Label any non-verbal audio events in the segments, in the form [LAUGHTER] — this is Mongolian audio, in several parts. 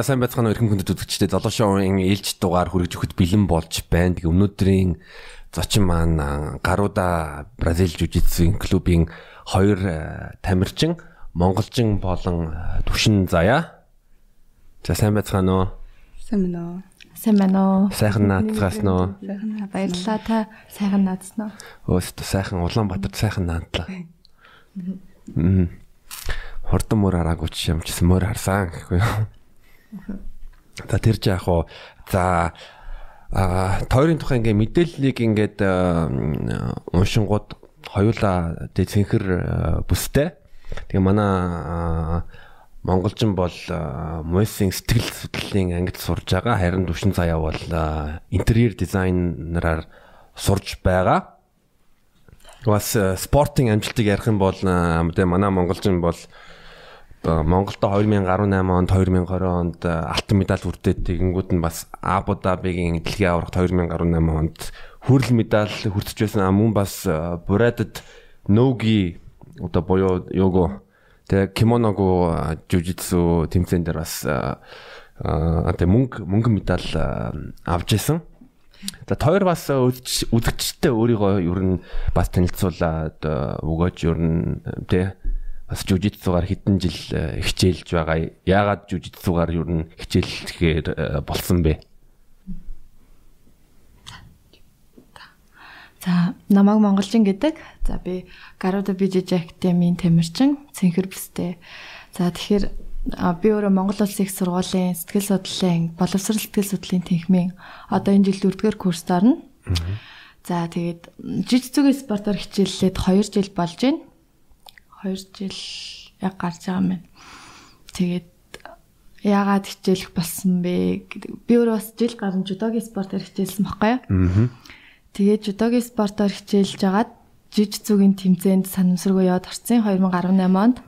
За сайн байцгаана уу эрхэм хүндэт үзэгчдээ Золоо шоуын ээлж дугаар хүргэж өгөхөд бэлэн болж байна. Тэгээ өнөөдрийн зочин маань Гаруда Бразил жижигсийн клубын хоёр тамирчин монголчин болон түшин заяа. За сайн байцгаана уу? Сайн байна уу? Сайн байна уу? Сайхан наацгаасан уу? Сайхан баярлалаа та сайхан наацсан уу? Өөстө сайхан Улаанбаатар сайхан наадлаа. Мм. Хурдан мөр хараагүй ч юм ч мөр харсан гэхгүй юу? За тэр ч яг уу за а тойрын тухай ингээ мэдээллийг ингээд уншингууд хоёулаа тэг цэнхэр бүстэй. Тэгээ манай монголчин бол Мойсing сэтгэл судлалын ангид сурж байгаа. Харин түвшин заяа бол интерьер дизайнераар сурж байгаа. Бас спортын амжилтыг ярих юм бол манай монголчин бол Монголдо 2018 онд 2020 онд алтан медаль хүртээд тэгэнгүүт нь бас Абу Дабигийн дэлхийн аваргад 2018 онд хүрэл медаль хүртэж байсан. Мөн бас Бурадад Ноги одоо боёо його тэгээ кимоного жужитсу тэмцээн дээр бас одоо мөнгө мөнгө медаль авч исэн. За тойр бас үзэгчтэй өөрийгөө ер нь бас танилцуулаад өгөөж ер нь тий бас жүжигцуугаар хэдэн жил э, хичээлж байгаа. Яагаад жүжигцуугаар юу н хичээлэхээр э, болсон бэ? За намайг монголчин гэдэг. За би Garuda Bijij Academy-ийн тамирчин цэнхэр бүстэй. За тэгэхээр би өөрөө Монгол Улсын их сургуулийн сэтгэл судлалын боловсрол сэтгэл судлалын тэнхимийн одоо энэ жил 4-р курст орно. За тэгээд жижигцүгийн спортоор хичээллээд 2 жил болж байна. 2 жил яг гарч байгаа юм байна. Тэгээд яагаад хичээлэх болсон бэ гэдэг. Би өөрөө бас жил гарсан жудогийн спортоор хичээлсэн байхгүй юу? Аа. Тэгээд жудогийн спортоор хичээлж агаад жиж зүгийн тэмцээнд санамсаргүй яваад орсон 2018 онд.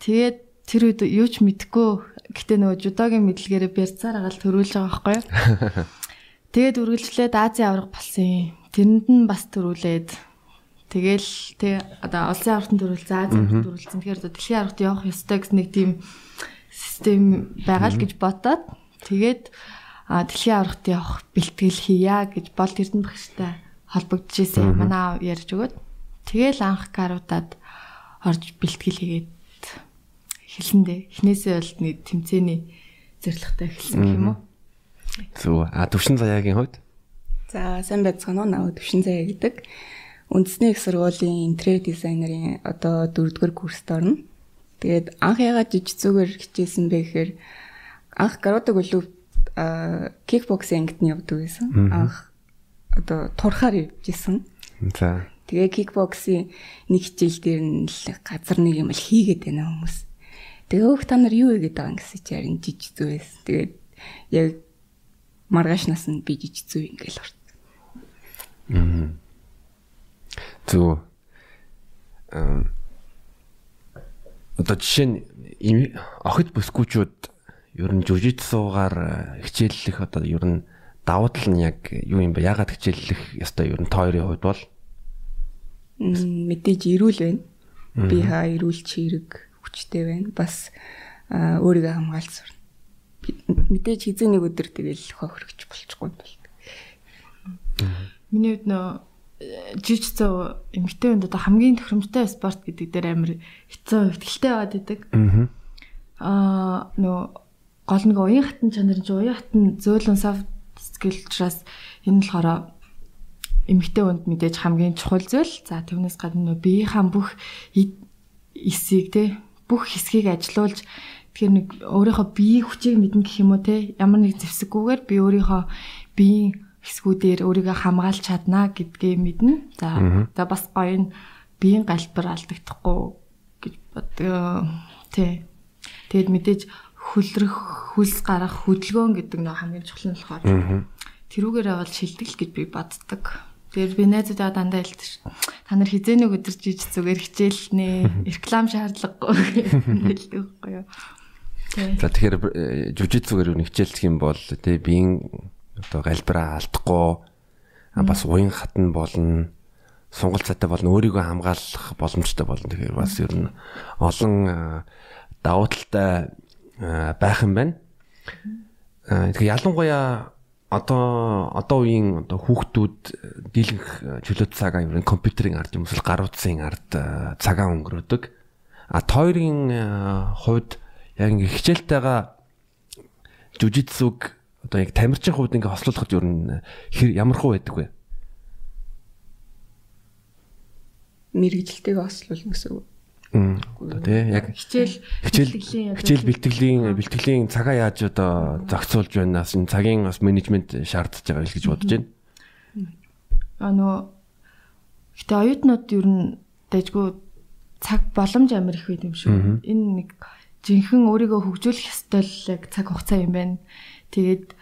Тэгээд тэр үед юу ч мэдэхгүй гэтээ нөгөө жудогийн мэдлэгээрээ бярцаар агаал төрүүлж байгаа байхгүй юу? [LAUGHS] Тэгээд үргэлжлээд Азийн авраг болсон юм. Тэрэнд нь бас төрүүлээд Тэгэл тэг одоо улсын аврагтанд төрүүлсэн, Азийн аврагтанд төрүүлсэн. Тэгэхээр дэлхийн аврагт явах ёстой гэсэн нэг тийм систем байгаа л гэж бодоод тэгээд дэлхийн аврагт явах бэлтгэл хийя гэж бол Эрдэнэ багштай холбогдож ирсэн. Манай ярьж өгөөд тэгэл анх гаруудад орж бэлтгэл хийгээд эхэлсэндээ эхнээсээ бол нэг тэмцээний зорилготой эхэлсэн гэх юм уу? Зүг. А төвшин заяагийн хувьд? За сайн байцгаана уу? Наа төвшин заяа гэдэг. Үндэсний их сургуулийн интерьер дизайнерын одоо 4-р курст орно. Тэгээд анх ягаад жижигцүүгээр хичээсэн бэ гэхээр анх карате клуб кикбоксинг ангид нь явдаг байсан. Анх одоо турхаар явжсэн. За. Тэгээ кикбоксийн нэг хичээл дээр нь газар нэг юм л хийгээд байна хүмүүс. Тэгээ өөх та нар юу хийгээд байгаа юм гэсэн чи харин жижигцүү байсан. Тэгээд яг маргааш нас нь би жижигцүү ингээл орсон. Аа. Зүг. Эм одоо жишээ нь охид бүсгүүчүүд ер нь жүжигцуугаар э, хичээллэх одоо ер нь давуу тал нь яг юу юм бэ? Ягаад хичээллэх ёстой ер нь тойрын хувьд бол мэдээж ирүүл байна. Би хаа ирүүл чи эрэг хүчтэй байна. Бас өөрийгөө хамгаалж сурна. Мэдээж хизээ нэг өдөр тэгэл хохирогч болчихгүй бол. Миний хувьд нөө жижигцөө эмгтэй хүнд одоо хамгийн тохиромжтой спорт гэдэг дээр амар хэцүү ихтэлтэй байгаад идэг. Аа нөө гол нэг уян хатан чанар чи уян хатан зөөлөн skill учраас энэ болохоор эмгтэй хүнд мэдээж хамгийн чухал зүйл. За түүнээс гадна нөө биеийнхаа бүх эсийг те бүх хэсгийг ажилуулж тэгэхээр нэг өөрийнхөө биеийн хүчийг мэднэ гэх юм уу те ямар нэг зэвсэггүйгээр би өөрийнхөө биеийн хэсгүүдээр өөрийгөө хамгаалж чадна гэдгээ мэднэ. За за бас гоё нь биеийн галбар алдагдахгүй гэж боддог. Тий. Тэгэд мэдээж хөлрөх, хөлс гарах хөдөлгөөн гэдэг нэг хамгийн чухал нь болохоор тэрүүгээрээ бол шилтгэл гэж би боддог. Тэгээд би найзуудаа дандаа хэлдэг. Та нар хизээний өдөр жиж зүгээр хичээлнэ. Реклам шаардлагагүй [LAUGHS] хэлдэг байхгүй юу? За тэгэхээр э, жүжигцүүгээр юу хичээлчих юм бол тий биеийн одоо галбираа алдахгүй бас уян хатан болно сунгал цаатай болно өөрийгөө хамгаалах боломжтой болно тэгэхээр бас ер нь олон давуу талтай байх юм байна. Тэгээ ялангуяа одоо одоо үеийн одоо хүүхдүүд дийлэнх чөлөөт цагаа ер нь компьютерийн ард юм эсвэл гар утсын ард цагаа өнгөрөөдөг. А тойрын хувьд яг ингээ хичээлтэйгээ жүжигцүг одоо яг тамирчин хувьд ингээ хослуулахад ер нь хэр ямар хуу байдаг вэ? Мэргэжилтэйг хослуулна гэсэн үг. Одоо тий яг хичээл хичээл хичээл бэлтгэлийн бэлтгэлийн цагаа яаж одоо зохицуулж байна бас энэ цагийн бас менежмент шаардж байгаа л гэж бодож байна. А нөө гэтээ оюутнууд ер нь дэжгүй цаг боломж амар их байд юм шүү. Энэ нэг жинхэнэ өөрийгөө хөгжүүлэх ёстой л яг цаг хугацаа юм байна. Тэгээд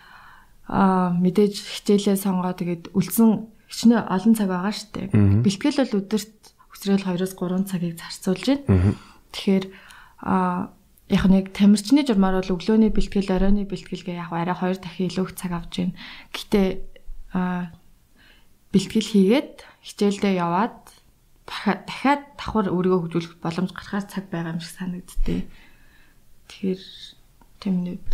аа мэдээж хичээлээ сонгоо тэгээд үлдсэн хичнээн олон цаг байгаа штэ. Бэлтгэл бол өдөрт өсрөөл 2-оос 3 цагийг зарцуулж байна. Тэгэхээр аа яг нэг тамирчны журмаар бол өглөөний бэлтгэл, оройны бэлтгэлгээ яг арай 2 дахин илүү их цаг авч байна. Гэтэ аа бэлтгэл хийгээд хичээлдээ яваад дахиад давхар өөрийгөө хөгжүүлэх боломж гарахаар цаг байгаа юм шиг санагдтыг. Тэгэхээр тийм нүд.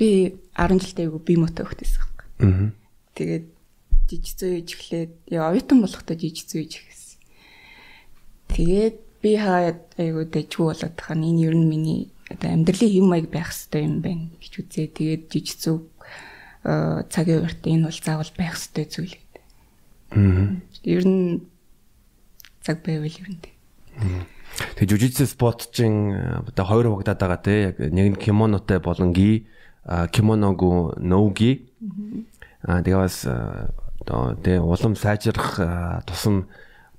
Би 10 жилдээ айгу би мото өгдөөсөн. Аа. Тэгээд жижигцөө ээж эхлээд яа оюутан болохдоо жижигцөө ээж эхэлсэн. Тэгээд би хаад айгу дэжгүй болоод тахаа энэ ер нь миний одоо амьдралын хэм маяг байх хэрэгтэй юм байна гэж үзээ. Тэгээд жижигцөө цагийн урт энэ бол заавал байх хэрэгтэй зүйл. Аа. Ер нь цаг байвал ер нь. Тэгээ жүжигчсэн спортчин одоо хоёр хугадаад байгаа те яг нэг нь кимонотой болон ги кимоногу ноуги. Аа тэгээ бас одоо тэгээ улам сайжрах тусам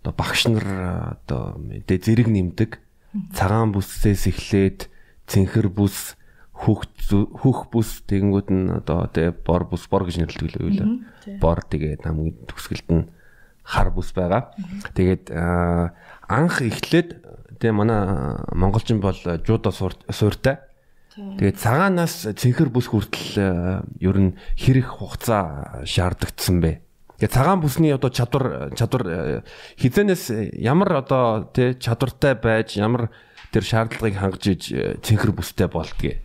одоо багш нар одоо тэ зэрэг нэмдэг. Цагаан бүссээс эхлээд цэнхэр бүс хөх хөх бүс тэгэнгүүт нь одоо тэ бор бүс бор гэж нэрлэдэг л үү бор тэгээ хамгийн төгсгөлд нь хар бүс байгаа. Тэгээд анх эхлээд тэгээ манай монголчин бол жуудо сууртай Тэгээд цагаанаас цэнхэр бүс хүртэл ер нь хэрэг хугацаа шаардагдсан бэ. Тэгээ цагаан бүсний одоо чадвар чадвар э, хизэнээс ямар одоо тий чадвартай байж ямар тэр шаардлагыг хангаж иж э, цэнхэр бүстэй болдгийг.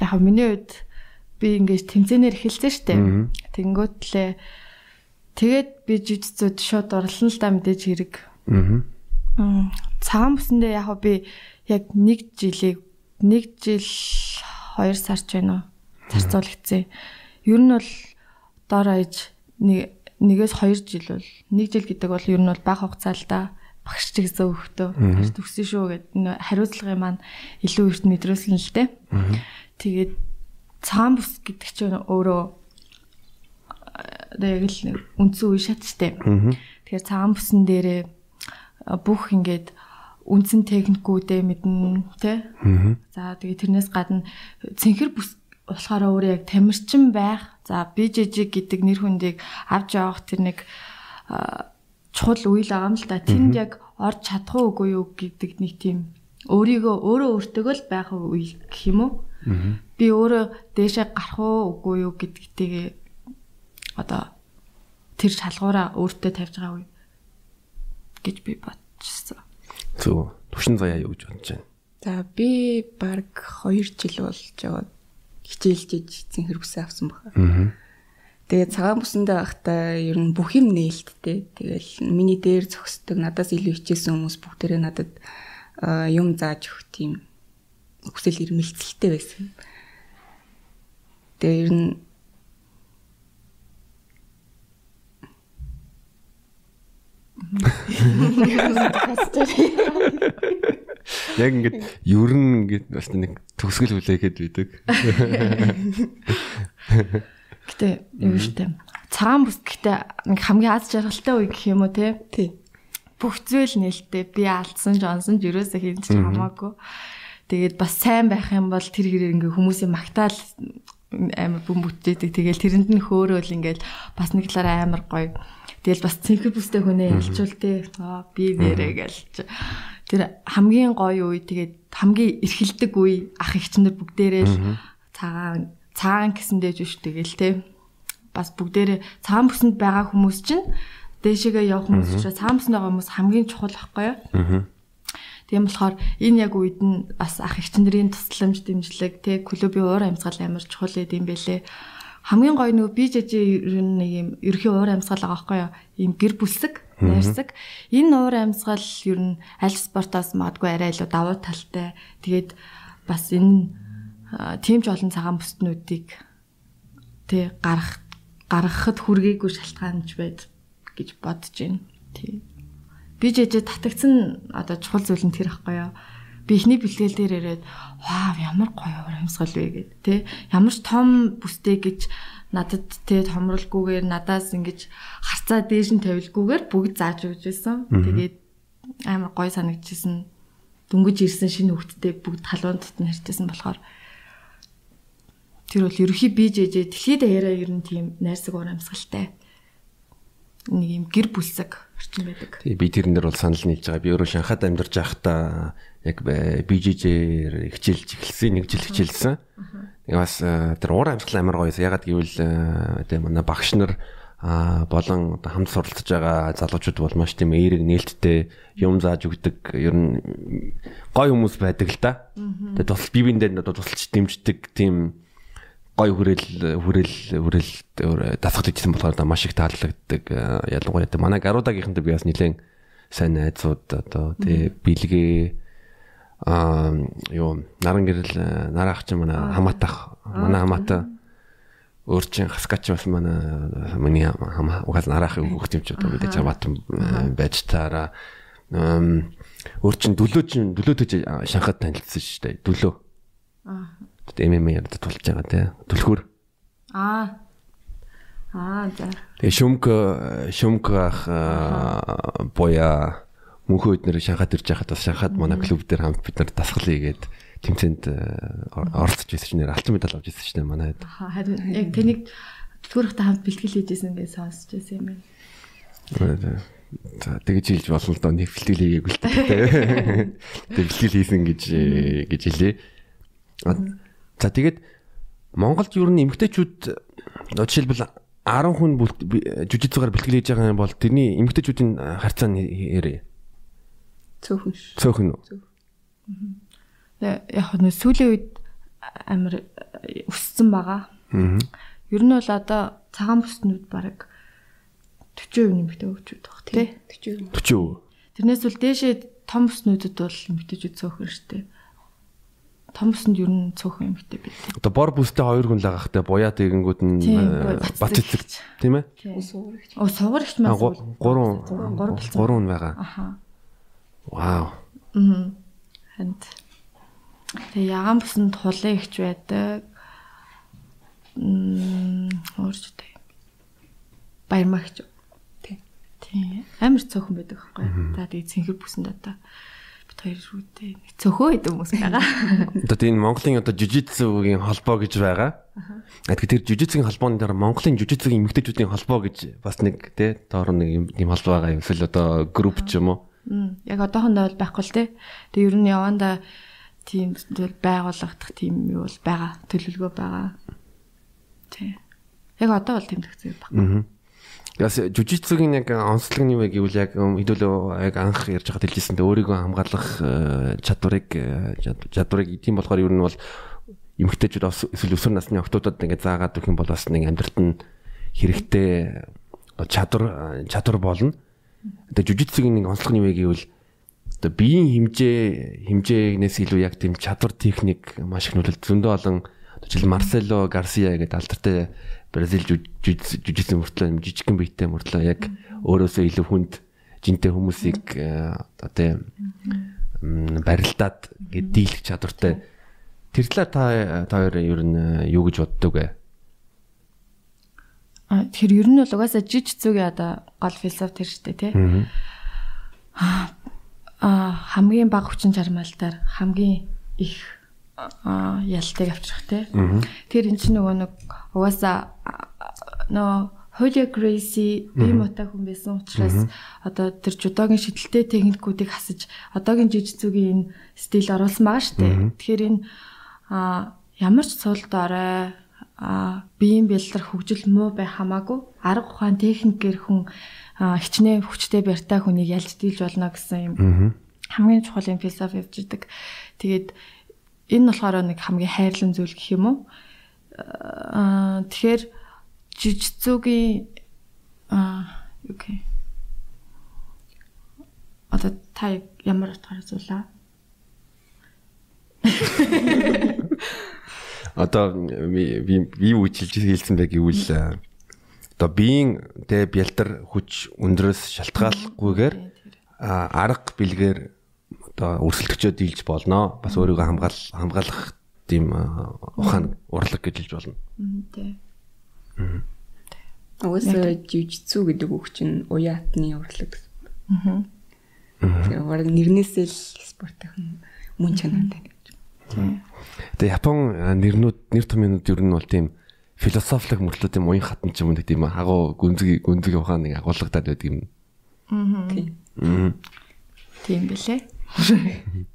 Яг миний үед би ингэж тэмцэнээр эхэлсэн шүү дээ. Тэнгүүтлээ тэгээд би жижигцүүд шууд орлон л да мэдээж хэрэг. Аа. Цагаан бүсэндээ яг би яг нэг жилийг нэг жил 2 сар ч байна уу зарцуулагдсан. Ер нь бол дор аяж нэг нэгээс 2 жил бол нэг жил гэдэг бол ер нь бол бага хугацаа л да багш ч гэсэн өгтөө багш төгсөн шүү гэд хариуцлагын маань илүү эрт мэдрүүлсэн л дээ. Тэгээд цагаан бүс гэдэг чинь өөрөө яг л үндсэн үе шаттай. Тэгэхээр цагаан бүсэн дээрээ бүх ингээд үндсэн техникүүдээ мэднэ тий. За тэгээ тэрнээс гадна цэнхэр бүс болохоор өөрөө яг тамирчин байх. За жижиг гэдэг нэр хүндийг авч явах тэр нэг чухал үйл байгаа юм л да. Тэнд яг орж чадах уугүй юу гэдэг нэг тийм өөрийгөө өөрөө өөртөө л байх үе гэх юм уу? Би өөрөө дээшээ гарах уугүй юу гэдэгтэйгээ одоо тэр шалгуураа өөртөө тавьж байгаа үе гэж би бодчихсон. Зөв. Төвшин заяа юу гэж бодож байна? За би баг 2 жил болж яваад хичээлж цэнхэр бүсээ авсан баха. Аа. Тэгээд цагаан бүсэндээ байхдаа ер нь бүх юм нээлттэй. Тэгэл миний дээр зөксдөг надаас илүү хичээсэн хүмүүс бүгдээрээ надад юм зааж өгөх тийм хүсэл эрмэлзэлтэй байсан. Тэгээ ер нь Яг ингээд ер нь ингээд бас нэг төгсгөл хүлээгээд бидэг. Гэтэ юу штэ. Цагаан бүс гэхдээ нэг хамгийн аз жаргалтай үе гэх юм уу те? Тий. Бүх зүйл нээлттэй би алдсан ч онсон ч ерөөсөө хийж хамаагүй. Тэгээд бас сайн байх юм бол тэр хэрэг ингээ хүмүүсийн магтаал амар бөмбөттэйдэг. Тэгэл тэрэнд нь хөөрөөл ингээл бас нэг талаараа амар гоё. Тэгэл бас цэнхэр бүстэй хүнээ ялчул те. Аа би нэрээ гэлж. Тэр хамгийн гоё үе тэгээд хамгийн эрхэлдэг үе ах эгчнэр бүгдээрээ л цагаан цагаан гэсэндээ жүш тэгэл те. Бас бүгдээрээ цагаан бүсэнд байгаа хүмүүс чинь дээшээгээ явах хүмүүс учраас цагаан бүсэнд байгаа хүмүүс хамгийн чухал байхгүй юу? Тийм болохоор энэ яг үед нь бас ах эгчнэрийн тусламж дэмжлэг те клубын уур амьсгал амар чухал гэдэм байлээ. Хамгийн гоё нөгөө би жижи ер нь нэг юм ерхий уур амьсгал байгаа байхгүй юу? Ийм гэр бүлсэг, найрсаг. Энэ уур амьсгал ер нь аль спортоос магадгүй арай илүү давуу талтай. Тэгээд бас энэ тимч олон цагаан бүстнүүдийг тэ гарах гаргахад хүргээгүй шалтгаанч байд гэж бодож байна. Тий би жижиг татагдсан одоо чухал зүйл нь тэр ихгүй юу. Би ихний бэлтгэл дээр ирээд вау ямар гоё урамсгал вэ? гэд тэ. Ямар ч том бүстэй гэж надад тэ томролгүйгээр надаас ингэж харцаа дээш нь тавилгүйгээр бүгд зааж өгч байсан. Тэгээд амар гоё санагдчихсэн. Дөнгөж ирсэн шинэ хөвгттэй бүгд халуун дотн харьцсан болохоор тэр бол ерөхий бий жижээ. Дэлхийд даяараа ер нь тийм найрсаг урамсгалтай нэг юм гэр бүлсэг орчин байдаг. Тий би тэрэн дээр бол санал нийлж байгаа. Би өөрөө Шанхайд амьдарч байхдаа яг BJJ-ээр хичээлж эхэлсэн, нэг жил хичээлсэн. Тэгээ бас э, тэр уур амьсгал амар гоё. Ягаад гэвэл э, тэгээ манай багш нар а болон хамт суралцж байгаа залуучууд бол маш тийм эерэг нээлттэй юм зааж өгдөг ер нь гой хүмүүс байдаг л да. Тэгээд тус би биендээ тусалж дэмждэг тийм гой хүрээл хүрээл хүрээл дасгалжсэн болохоор да маш их таалагддаг. Э, ялангуяа тэ манай гаруудагийнхантай би бас нэлээд сайн найзууд одоо тэ бэлгээ аа юу наран гэрэл э, нарах чинь манай хамаатах манай хамаатаа өөр чин хаскач бас манай миний угаас нарахыг хөхт юм ч одоо мэдээж хамаатан э, байж таараа. Өөр чин дөлөө чин дөлөөтэй шанхад танилцсан шүү дээ. Дөлөө аа MMA ярд тулж байгаа тий. Түлхүүр. Аа. Аа за. Тэгээ шүмк шүмк ах боя мөнхөд нэр Шанхайд ирж байхад бас Шанхайд манай клуб дээр хамт бид нар дасгалъя гээд тэмцээнд оролцож байсан чинь алтан медаль авч ирсэн чинь манайд. Харин яг тэнийг түлхүүрхтэй хамт бэлтгэл хийж байсан гэж сонсч байсан юм байна. За тэгэж хэлж болно л доо нэг бэлтгэл хийгээгүй л дээ. [LAUGHS] Тэг бэлтгэл хийсэн гэж гэж хэлээ. За тэгээд Монголд юу н эмгтээчүүд жишээлбэл 10 хүн жүжигцээр бэлтгэл хийж байгаа юм бол тэрний эмгтээчүүдийн харьцаа нь ярэ. Цөөхөн. Цөөхөн үү? Яг нь сүүлийн үед амар өссөн байгаа. Аа. Ер нь бол одоо цагаан бүснүүд баг 40% нэмэгтэй хөгжүүд баг тий. 40%. 40%. Тэрнээс бол дээшээ том бүснүүдэд бол нэмэгтэйчүүд цөөхөн шүү дээ том бүсэнд ер нь цөөхөн юмхтэй бид. Одоо бор бүстэй хоёр хүн л агахтай буяа тэгэнгүүт нь э, бат цэцэг тийм ээ? Оо сууграгч маа. Гурван гурван байгаа. Аха. Вау. Мм. Хант. Тэгээ ягаан бүсэнд хулын ихч байдаг. Мм, дээ. Баярмагч. Тий. Тий. Амар цөөхөн байдаг байхгүй. За тэгээ цэнхэр бүсэнд одоо хоёр шүүтэй цөхөө гэдэг хүмүүс байгаа. [LAUGHS] Одоо тийм Монголын одоо жижигцгийн холбоо гэж байгаа. Аа. Тэр жижигцгийн холбооны дараа Монголын жижигцгийн эмэгтэйчүүдийн холбоо гэж бас нэг тий доор нэг юм холбоо байгаа юм. Эсвэл одоо групп ч юм уу. Яг одоохондоо бол байхгүй л тий. Тэгээ ер нь яванда тийм зүйл байгуулагдах тийм юу бол байгаа. Төлөвлөгөө байгаа. Тий. Яг одоо бол тийм төгсөй байна. Яс жужицугийн яг онцлог нь юу вэ гэвэл яг хэдүүлээ яг анх ярьж байхад хэлжсэн дээ өөрийгөө хамгаалах э, чадварыг э, чадварыг тийм болохоор ер нь бол эмгтээчүүд эсвэл өсвөр насны охтуудад ингээд заагаад өгөх юм бол бас нэг амьдралд нь хэрэгтэй чадвар чадвар болно. Тэгээ жужицугийн нэг онцлог нь юу вэ гэвэл одоо биеийн хэмжээ хэмжээгнээс илүү яг тийм чадвар техник маш их нөлөөлт зөндөө олон жишээл Марсело Гарсиа гэдэг алдартай Бразил жүжигсэн мөртлөө жижигхэн биетэй мөртлөө яг өөрөөсөө илүү хүнд жинтэй хүмүүсийг э, одоо барилдаад дийлэх чадвартай. Тэр талаар та та хоёр ер нь э, юу гэж боддог вэ? А тэгэхээр ер нь бол угаасаа жиж зүгийн одоо гол философи тэр шүү дээ тий. Аа хамгийн бага хүчин чармаалтаар хамгийн их ялтыг авчрах тий. Тэр эн чинь нөгөө нэг угаасаа нөө Holy Gracie би муутай хүн байсан учраас одоо тэр жудогийн шидэлтэй техникүүдийг хасаж одоогийн жижигцүүгийн энэ стил оруулсан байгаа шүү дээ. Тэгэхээр энэ ямар ч цулд орой биеийн бэлдэр хөгжил муу бай хамаагүй арга ухаан техникээр хүн хичнээн хүчтэй барьтай хүнийг ялж дийлж болно гэсэн юм хамгийн чухал юм философи явж идэг. Тэгээд энэ болохоор нэг хамгийн хайрлан зүйл гэх юм уу? Аа тэгэхээр жижигцүүгийн аа окей. Одоо та ямар утгаараа зулаа? Одоо би би үжилж хэлсэн бэ гэвэл одоо биеийн тэ бялдар хүч өндрөөс шалтгааллахгүйгээр арга бэлгээр одоо өрсөлдөгчөө дийлж болно. Бас өөрийгөө хамгаал хамгаалах тийм ухаан урлаг гэж хэлж болно. Тий. Уусаа жижигцүү гэдэг үг чинь уяатны урлаг. Аа. Тэгэхээр баг нэрнээсээ л спортын мөн чанартай гэж. Тэгээ Япон нэрнүүд нэр томьёонууд ер нь бол тийм философик мөртлөө тийм уян хатан ч юм уу тийм агуу гүнзгий гүнзгий ухаан нэг агуулгадаад байдаг юм. Аа. Тийм билээ. [LAUGHS]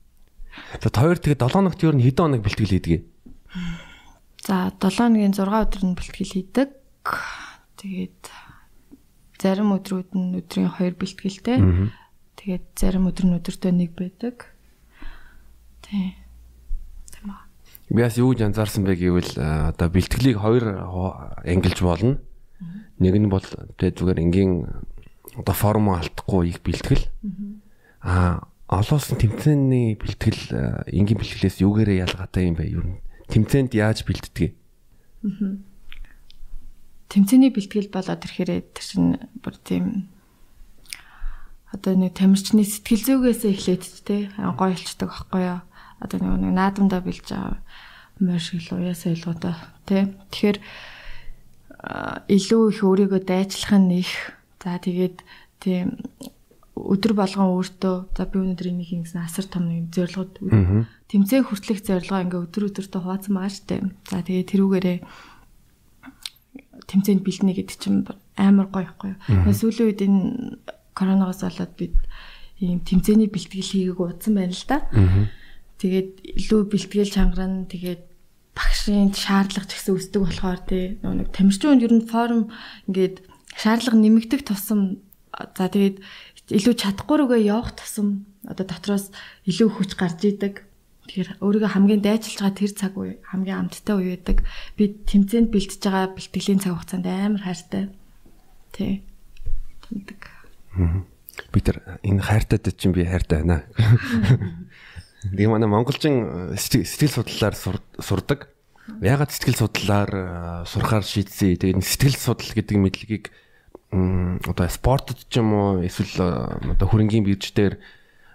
За хоёр тэгээ 7 ногт ер нь хэдэн хоног бэлтгэл хийдэг? За 7 өдрийн 6 өдөр нь бэлтгэл хийдэг. Тэгээд зарим өдрүүд нь өдрийн 2 бэлтгэлтэй. Тэгээд зарим өдөр нь өдөртөө нэг байдаг. Тий. Тийм. Би бас юу гэж анзаарсан бэ гэвэл одоо бэлтгэлийг хоёр ангилж болно. Нэг нь бол тэгээ зүгээр энгийн одоо форм алдахгүй их бэлтгэл. Аа олоосон тэмцээний бэлтгэл энгийн бэлтгэлээс юугээрээ ялгаатай юм бэ? Юу нь тэмцээнд яаж бэлддэг? Аа тэмцээний бэлтгэл болоод ирэхээр тэр чинь бүр тийм одоо нэг тамирчны сэтгэл зүгээсээ эхлээд те гоё болчдаг байхгүй юу одоо нэг наадамдаа бэлж байгаа мөр шиг л уяасаа илгуудаа те тэгэхээр илүү их өөрийгөө дайчлах нь их за тэгээд тийм өдөр болгон өөртөө за би өнөөдөр энийг хийсэн асар том нэг зорилгод тэмцээн хүртэлх зорилгоо ингээ өдөр өдөртөө хуваацсан байгаа штэ. За тэгээд тэрүүгээрээ тэмцээнд бэлдэнэ гэдэг чинь амар гоё ихгүй юу. Сүүлийн үед энэ коронавигоос болоод бид ийм тэмцээний бэлтгэл хийгээг удсан байна л да. Тэгээд илүү бэлтгэл чангарна. Тэгээд багшийн шаардлага ч гэсэн өсдөг болохоор тий нэг тамирчин ер нь форум ингээд шаардлага нэмэгдэх тусам за тэгээд илүү чадахгүй рүүгээ явах тусам одоо дотроос илүү хүч гарч идэг Тэгэхээр өөрийгөө хамгийн дайчилж байгаа тэр цаг үе хамгийн амттай үе байдаг. Би тэмцээнд бэлтэж байгаа бэлтгэлийн цаг хугацаанд амар хайртай. Тэ. Тэмдэг. Би тэр энэ хайртайд чинь би хайртай байна. Тэгээ манай монголчин э, сэтгэл судлалаар сурдаг. Ягаад сэтгэл судлалаар э, сурахаар шийдсэн. Тэгээ сэтгэл судлал гэдэг мэдлэгийг одоо спортод ч юм уу эсвэл э, одоо хөрөнгийн бирждээр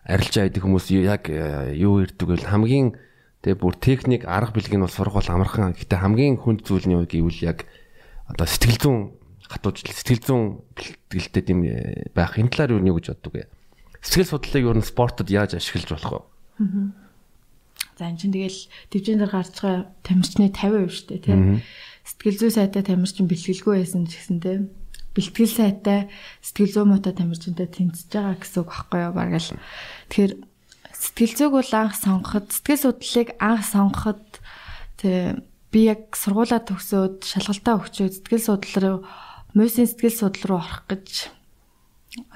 арилжаа идэх хүмүүс яг э, юу ирдэг вэ? Хамгийн тэгээ бүр техник арга билгийг нь бол сурах бол амархан. Гэтэ хамгийн хүнд зүйл нь юу гэвэл яг одоо сэтгэл зүйн хатууж сэтгэл зүйн бэлтгэлтэй тийм э, байх. Энэ талаар юу нэг гэж боддог вэ? Сэтгэл судлалыг юу н спортод яаж ашиглаж болох вэ? За энэ чинь тэгэл төвчөнд гарч байгаа тамирчны 50% шүү дээ тийм. Сэтгэл зүй сайтай тамирчин бэлгэлгүй байсан ч гэсэн тийм бэлтгэл сайтай сэтгэл зүй муутай тамирчинтай тэмцэж байгаа гэсэн үг байхгүй юу баг л. Тэгэхээр сэтгэл зүйг бол анх сонгоход сэтгэл судлалыг анх сонгоход тэг би яг сургуулаа төгсөөд шалгалтаа өгчөөд сэтгэл судлал руу мөсийн сэтгэл судлал руу орох гэж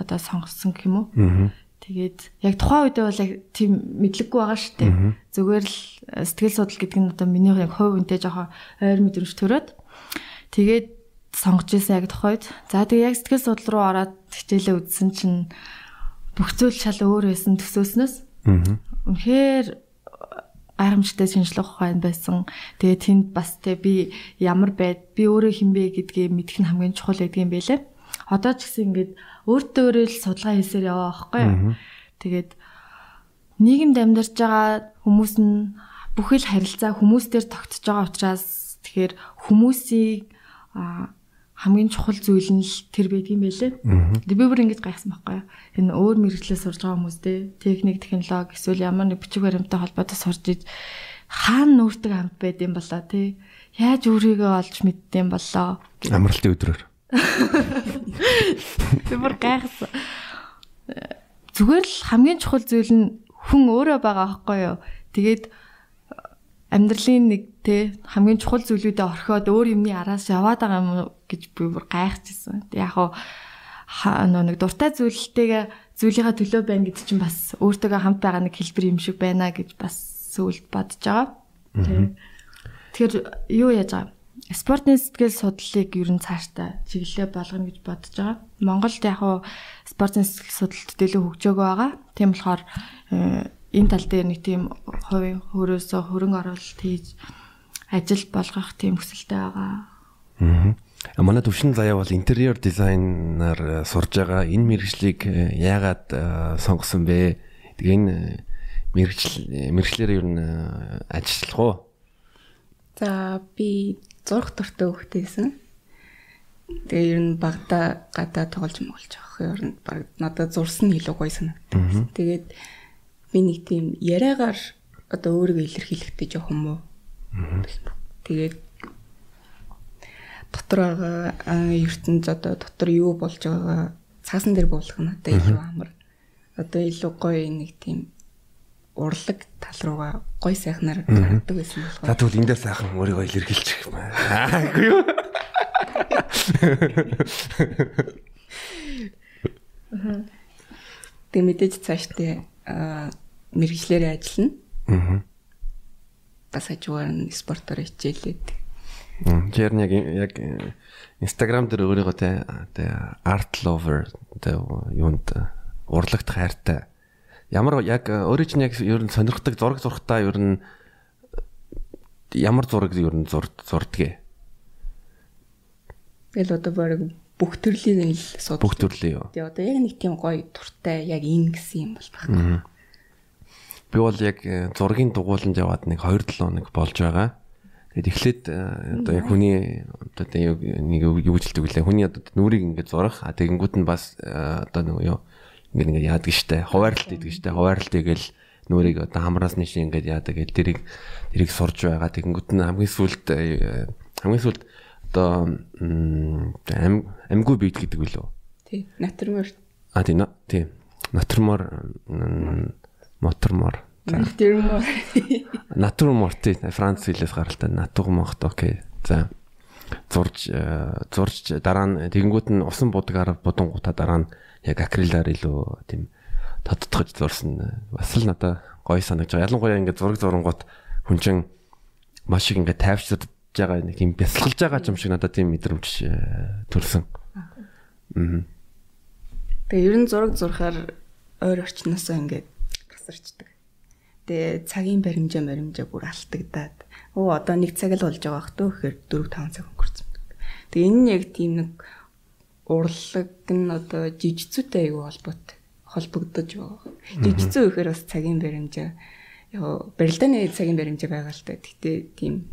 одоо сонгосон гэх юм уу. Тэгээд яг тухайн үедээ бол яг тийм мэдлэггүй байгаа шүү дээ. Зүгээр л сэтгэл судлал гэдэг нь одоо миний яг хувь үнтэй жоохон ойр мэдрэмж төрөөд тэгээд сонгож ирсэн яг тохойд. За тэгээ яг сэтгэл судлал руу ороод хичээлээ үзсэн чинь бүх зүйл шал өөр байсан төсөөснөөс. Аа. Үнэхээр гайхамшигтай шинжлэх ухаан байсан. Тэгээ тэнд бас тэ би ямар байд, би өөрөө хинбэ гэдгийг мэдэх нь хамгийн чухал гэдэг юм байлээ. Одоо ч гэсэн ингээд өөртөө өөрөө л судалгаа хийсээр яваа байхгүй юу? Тэгээд нийгэмд амьдарч байгаа хүмүүс нь бүхэл харилцаа хүмүүстээр тогтсож байгаа учраас тэгэхээр хүмүүсийг хамгийн чухал зүйл нь л тэр байдаг юм байлээ. Би бүр ингэж гайхсан байхгүй юу. Энэ өөр мэрэгчлээ сурж байгаа хүмүүс те техник, технологи эсвэл ямар нэг бичиг баримттай холбоотой сурж иж хаана нүрдэг хамт байд юм болоо те. Яаж өөрийгөө олж мэддэм болоо. Амралтын өдрөөр. Би бүр гайхсан. Зүгээр л хамгийн чухал зүйл нь хүн өөрөө байгаа байхгүй юу. Тэгээд амьдралын нэг те хамгийн чухал зүйлүүдэд орхиод өөр юмны араас яваад байгаа юм гэж би бүр гайхажсэн. Яг хуу нэг дуртай зүйлтэйгээ зүйлийнхаа төлөө байна гэдэг чинь бас өөртөөгөө хамт байгаа нэг хэлбэр юм шиг байна гэж бас сүлд бодож байгаа. Тэгэхээр юу яаж байгаа? Спортын сэтгэл судлалыг ер нь цаашдаа чиглэлээ болгоно гэж бодож байгаа. Монголд яг хуу спортын сэтгэл судлалт дэлгүү хөгжөөгөө байгаа. Тийм болохоор э, энэ тал дээр нэг тийм хувийн хөрөөсөө хөрөнгө оруулалт хийж ажил болгох тийм хүсэлтэй байгаа. Аа. Манай төвшин заяа бол интерьер дизайнаар э, сурж байгаа. Энэ мэрэгжлийг э, яагаад э, сонгосон бэ? Тэгээ энэ мэрэгжил мэрэгчлэр ер нь ажиллах уу? За би зурх төртөө хөхтэйсэн. Тэгээ ер нь багада гадаа тоглож мөглож авах ер нь баг надад зурсан илүү гоё санагдав. Тэгээд би нэг тийм яриагаар одоо өөрийгөө илэрхийлэхдээ жоох юм уу? Тэгээд дотор байгаа ертөнд одоо дотор юу болж байгаа цаасан дээр буулгах нь одоо илүү амар. Одоо илүү гоё нэг тийм урлаг тал руугаа гоё сайхнаар гаргадаг байсан болохоор. За тэгвэл эндээ сайхан өөрийгөө илэрхийлчих юм аа. Үгүй юу? Тэг мэдээж цаашдаа мэрэгчлэрээ ажиллана. Аа. Бас хажуугаар нь спортоор хичээлээд Тэр яг яг Instagram дээр өөрийгөө тэ art lover тэ юунд урлагт хайртай. Ямар яг өөрөө чинь яг ер нь сонирхдаг зураг зурхтаа ер нь ямар зураг ер нь зурдгээ. Тэгэл одоо баг бүх төрлийн л сууд. Бүх төрлийн юу. Тэгээ одоо яг нэг тийм гоё туртай яг энэ гэсэн юм бол байна. Би бол яг э, зургийн дугууланд яваад нэг 2 7 хоног болж байгаа. Тэгээд эхлээд э, одоо яг хүний одоо нэг юу гэлдэг вүлээ. Хүний одоо нүрийг ингээд зурах. А тэгэнгүүт нь бас э, одоо нэг юу ингээд ингээд яадаг штэ. Хуваарлт идэг штэ. Хуваарлт игээл нүрийг одоо хамраас нь шиг ингээд яадаг. Тэрийг тэрийг сурж байгаа. Тэгэнгүүт нь хамгийн сүүлд э, хамгийн сүүлд одоо ам амгүй бийд гэдэг үлээ. Тий. Натурмор. А тий. Тий. Натурмор мотормор Натурмор. Натурмор тий Франц хэлээс гаралтай натурморт окей. За зурж э, зурж дараа нь тэгэнгүүт нь усан будгаар будангуудаа дараа нь яг акрилаар илүү тийм тодтогч зурсан бас л надад гоё санагдаж байгаа. Ялангуяа ингээд зураг зурангууд хүн чин маш их ингээд тайвширч байгаа нэг тийм бясалгалж байгаа юм шиг надад тийм мэдрэмж э, төрсөн. Аа. Тэгээ ер нь зураг зурхаар ойр орчноосоо ингээд тасарчдаг. Тэгээ цагийн баримжаа баримжаа бүр алтагдаад оо одоо нэг цаг л болж байгаа бах төө гэхээр 4 5 цаг өнгөрцөн. Тэгээ энэ нь яг тийм нэг урлаг нь одоо жижигцүүтэй аягүй холбоотой холбогдож байгаа. Жижигцүү гэхээр бас цагийн баримжаа яг барилдааны цагийн баримжаа байгаа л та. Гэтэ тийм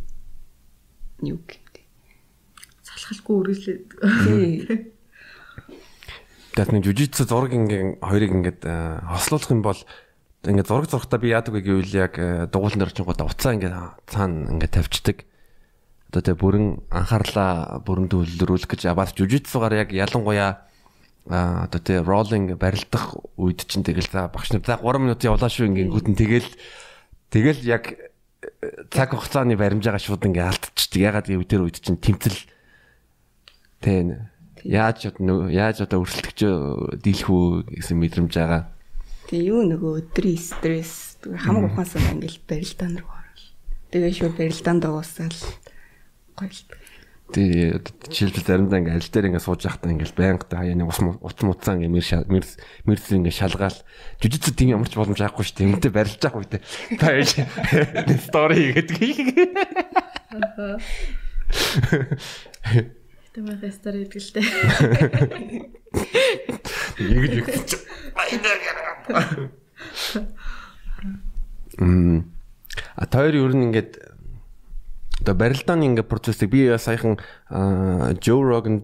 юу гэмтэй. Салхалгүй үргэлжлээд. Нэг жижигцүү зураг ингээ хоёрыг ингээд э, хослуулах юм бол ингээд зураг зурхтаа би яадаг вэ гэвэл яг э, дугуулн дээр очингуудаа уцаа ингээд цаана ингээд тавьчихдаг. Одоо тэгээ бүрэн анхаарлаа бүрэн төвлөрүүлэх гэж бас жүжигцсугаар яг ялангуяа а одоо тэгээ роллинг барилдах үед чинь тэгэл за багш нар за 3 минут явлаа шүү ингэнгүүт нь тэгэл тэгэл яг э, цаг хугацааны баримжаагаа шууд ингээ алдчихдаг. Ягаад гэвэл тэр үед чинь тэмцэл тэн яаж яаж одоо өрсөлдөгчөө дийлэх үү гэсэн мэдрэмж байгаа. Тэгээ юу нөгөө өдрийн стресс хамаг ухаансаа ингээл барилдаан руу орвол. Тэгээ шууд барилдаан дуусаад гоёлт. Тэгээ жишээлбэл заримдаа ингээл аль дээр ингээд сууж байхдаа ингээл байнга хаяа нэг ус утас муцаа ингээл мэр мэрс ингээд шалгаал жүжигцэд тийм ямар ч боломж байхгүй шүү дээ. Үнтэй барилж байгаа үедээ та яаж стори хийгээд. Тэмээ стори дээ. Ингэж их. Мм. А тойр ер нь ингээд одоо барилдааны ингээд процессыг би саяхан Joe Rogan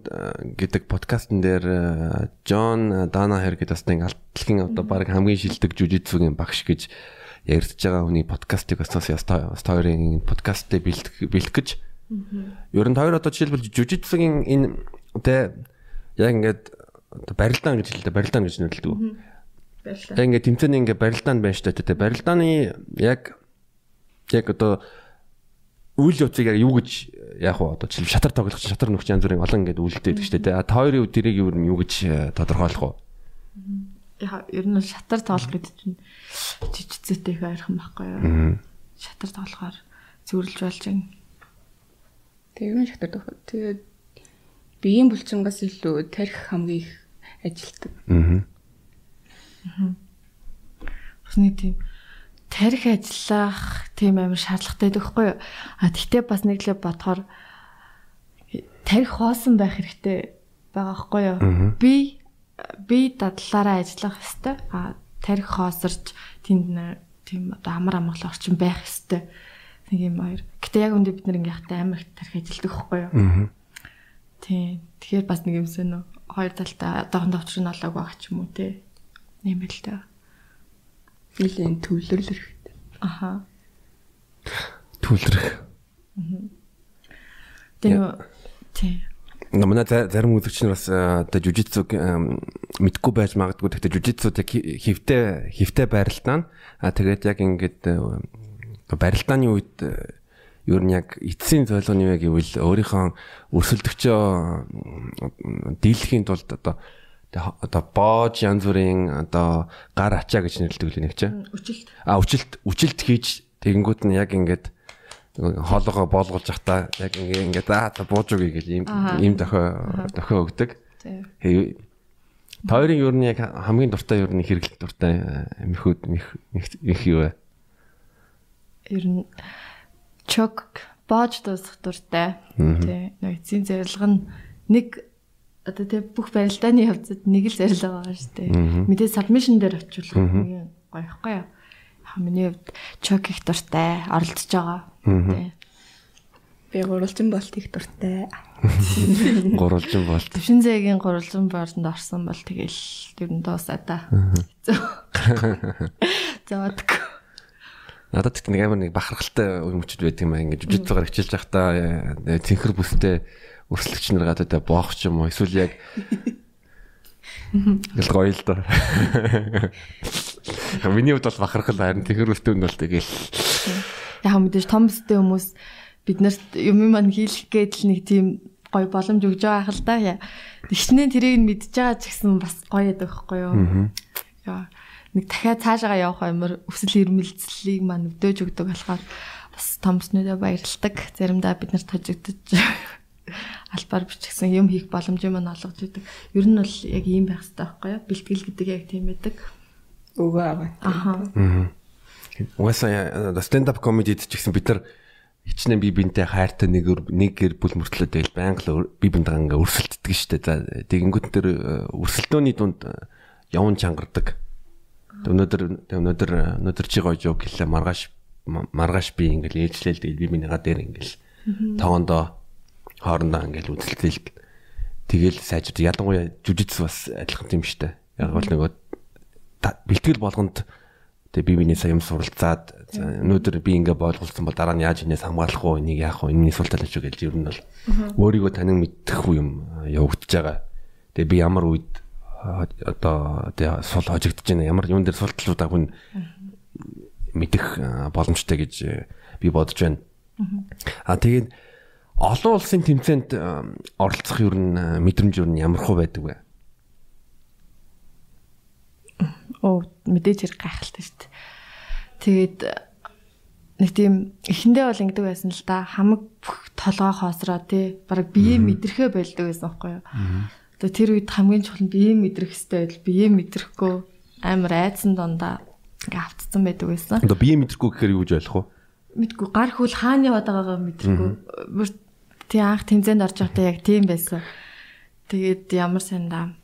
гэдэг подкастн дээр John Danaher гэдэг бас нэг алтлгийн одоо баг хамгийн шилдэг жүжигцүүгийн багш гэж ярьж байгаа хүний подкастыг бас стоорийн подкастыг бэлдэх гэж. Ер нь хоёр одоо жишээлбэл жүжигцүүгийн энэ тэ яг ингээд барилдаан гэж хэлдэг барилдаан гэж нэрлэдэг. Барилдаа. Тэгээ ингээд тэмцээний ингээд барилдаанд байна шүү дээ. Барилдааны яг яг одоо үйл явцыг яг юу гэж яг уу одоо жишээл шатар тоглох чинь шатар нөхч янз бүрийн олон ингээд үйлдэлтэй байдаг шүү дээ. А та хоёрын үдэрийг юу юу гэж э, тодорхойлох вэ? яа ер нь шатар тоглох гэдэг чинь жижигцээтэй их ойрхон байхгүй юу. Шатар тоглохоор зүрлж болж байна. Тэгээ юу шатар тоглох. Тэгээд биеийн булчингаас илүү тарих хамгийн их ажилтдаг. Аа. Усны тийм тарих ажиллах тийм амар шаардлагатай байхгүй юу? А тэгтээ бас нэг л бодохоор тарих хоосон байх хэрэгтэй байгаа байхгүй юу? Би би дадлаараа ажиллах хэвээр а тарих хоосорч тэнд тийм одоо амар амгалан орчин байх хэвээр нэг юм хоёр. Гэтэ яг үндэ бид ингээ хата амар их тарих ажилдаг байхгүй юу? Тийм. Тэгэхээр бас нэг юмсэн нөө хоёр талтай одоохондоо учир нь олоог байгаа ч юм уу те. Та. Нилийн хэрэгтэй. Аха. Түлрэх. Тийм. Тийм. Манай зарим үзэгчнэр бас э, одоо жужитсуг мэдгүй байж магадгүй. Гэхдээ жужитсууд яг хөвтэй хөвтэй байралтаа. А тэгээд яг ингээд барилдааны үед ер нь яг эцсийн зорилго нь юу гэвэл өөрийнхөө өрсөлдөгчөө дийлэхийн тулд одоо одоо боож янз бүрийн одоо гар ачаа гэж нэрлэдэг л нэг чинь. Үчилт. А үчилт үчилт хийж тэгэнгүүт нь яг ингээд хоолоогоо боолгуулж явахдаа яг ингээд аа бууж үгүй гэж ийм ийм дохио дохио өгдөг. Тийм. Тойрын нь яг хамгийн дуртай ер нь хэрэглэх дуртай мөхөд их юу вэ? Ер нь чок боож дуусах дуртай. Тий. Нэг эцсийн зорилго нь нэг одоо тий бүх барилдааны явцад нэг л зорилго байгаа шүү дээ. Мэдээ submission дээр очивол гоё ихгүй юу? Яг миний хувьд чок их дуртай, оролдож байгаа. Би гурвалжин болт их дуртай. [LAUGHS] Гурвалжин болт. Төвшин зээгийн гурвалжин боорд орсон бол тэгэл ер нь дуусаа та. Заадаг. Надад их нэг амар нэг бахархалтай өмчд байт юм аа ингээд жижигцээр хичээлж байхдаа цэнхэр бүстэй өрсөлдөгч нар гадаа тэ боох ч юм уу эсвэл яг Гэл гоё л доо. Миний хувьд бол бахархал харин цэнхэр бүстэй нь бол тэгэл Яг мэдээж том бүстэй хүмүүс биднэрт юм маань хийлэх гээд л нэг тийм гоё боломж өгж байгаа хэл да. Тэгснээ тэрийг нь мэдж байгаа ч гэсэн бас гоё яадаг байхгүй юу? Яа нэг дахиад цаашаа явах юмар өсөл ирмэлцлийг маань өвдөөж өгдөг болохоор бас томснуудаа баярлдаг. Заримдаа бид нарт хожигдож [LAUGHS] албаар бичсэн юм хийх боломжийг маань олгож идэг. Ер нь бол яг ийм байх хэрэгтэй байхгүй юу? Бэлтгэл гэдэг яг тийм байдаг. Өгөө аваа. Аха. Угаасаа stand up comedy-д ч гэсэн бид нар хичнээн би бинтэй хайртай нэг нэг гэр бүл мөртлөө дээл байнга би бинтэйгээ ингээ өрсөлддөг штэ. За тэгэнгүүт тэр өрсөлдөөний дунд явн чангардаг Өнөөдөр өнөөдөр өнөөдөр чи гоё жок хэлээ маргааш маргааш би ингээл ээжлээл тэгэл би минийга дээр ингээл тоогондоо хоорондоо ингээл үзэлтэл тэгэл сайжрд ялангуяа жүжигс бас адилхан юм штэ. Яг бол нөгөө бэлтгэл болгонд тэг би биний сая юм суралцаад өнөөдөр би ингээ боолголцсон бол дараа нь яаж инээс хамгаалах уу энийг яах вэ энэний сул тал нь шүү гэж ер нь бол өөрийгөө танин мэдэх юм явагдаж байгаа. Тэгээ би ямар үед одоо тэгээ сул хожигдож байна. Ямар юун дээр султлуудаа хүн мэдэх боломжтой гэж би бодож байна. А тэгээд олон улсын тэмцээнд оролцох юу н мэдрэмж юу н ямар хөө байдаг вэ? Оо мэдээж хэрэг гайхалтай шүү дээ. Тэгээд нэг тийм эхэндээ бол ингэдэг байсан л да хамаг бүх толгой хоосроо тий бараг бие мэдрэхэ байлдаг байсан байхгүй юу. Тэгээ тэр үед хамгийн чухал нь бие мэдрэх хэрэгтэй байдал бие мэдрэхгүй амар айдсан дондаа ингээ автцсан байдаг байсан. Одоо бие мэдрэхгүй гэхээр юу гэж ойлгох вэ? Мэдгүй гар хөл хаана яваад байгаагаа мэдрэхгүй. Тий анх тэмцээнд орж байхдаа яг тийм байсан. Тэгээд ямар сандаа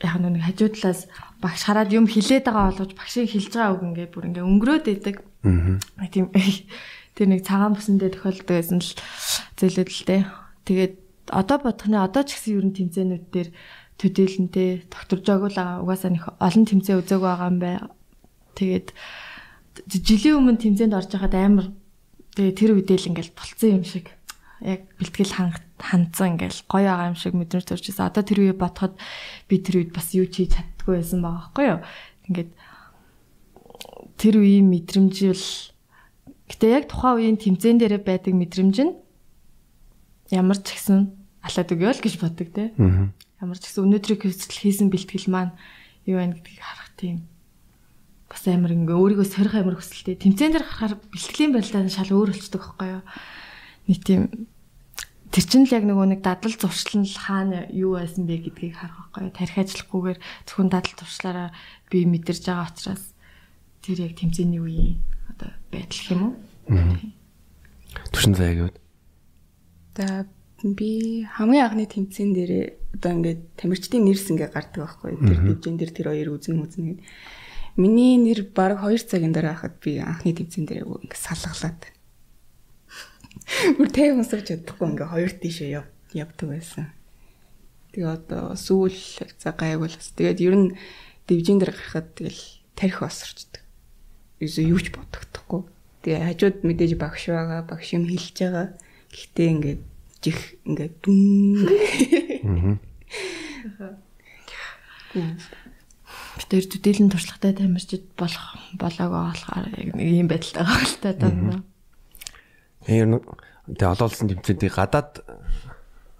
яг нэг хажуу талаас багш хараад юм хилээд байгаа болгож багшийг хилж байгаа үг ингээ бүр ингээ өнгөрөөд идэг. Аа. Тийм [LAUGHS] тэр нэг цагаан бүсэн дээр тохиолддог байсан л дээ. Тэгээд одоо бодохны одоо ч гэсэн ерөн тэмцээнүүд дээр төдийлөнтэй доктор жогуула угаасаа нэг олон тэмцээн үзээг байгаа юм бай. Тэгээд жилийн өмнө тэмцээнд орж байхад амар тэгээ тэр үедээ л ингээл болцсон юм шиг яг бэлтгэл хандсан ингээл гоё байгаа юм шиг мэдрэмж төрж ирсэн. Одоо тэр үе бодоход би тэр үед бас юу ч хийж чаддгүй байсан байгаа байхгүй юу. Ингээд тэр үеийн мэдрэмжил Гэтэ яг тухайн үеийн тэмцээн дээр байдаг мэдрэмж нь ямар ч ихсэн алаад өгөө л гэж боддог те. Ямар ч ихсэн өнөөдрийг хэвсэл хийсэн бэлтгэл маань юу байна гэдгийг харах тийм бас амар ингээ өөрийгөө сорих амар хүсэлтэй. Тэмцээн дээр харахаар бэлтгэлийн барилдаа шал өөр болчдөг байхгүй юу? Нэг тийм тэр чинь л яг нөгөө нэг дадал зуршлан л хаана юу байсан бэ гэдгийг харах байхгүй? Тарих ажиллахгүйгээр зөвхөн дадал зуршлаараа би мэдэрж байгаа учраас тэр яг тэмцээний үеийн одоо байдал юм уу? Түшин заяа гэвэл. За би хамгийн анхны тэмцээн дээр одоо ингээд тамирчдын нэрс ингээ гардаг байхгүй? Тэр дивжин дээр тэр хоёр үзэн үзэн гэдэг. Миний нэр баг 2 цагийн дараа хахад би анхны тэмцээн дээр ингээ салгалаад. Бүр тэв унсаж чадахгүй ингээ хоёр тийшээ яв явдаг байсан. Тэгээ одоо сүүл за гайвал бас тэгээд ер нь дивжин дээр гарахад тэгэл тарих осорчдөг. Юу ч бодогдохгүй. Тэгээ хажууд мэдээж багш байгаа, багш юм хэлж байгаа. Гэхдээ ингээд жих ингээд дүн. Бид тэр төдийлэн туршлагатай тамирчид болох болоогоо болохоор яг нэг юм байдалтай байгаа л та даа. Ээ тэгээ олоолсон тэмцээний гадаад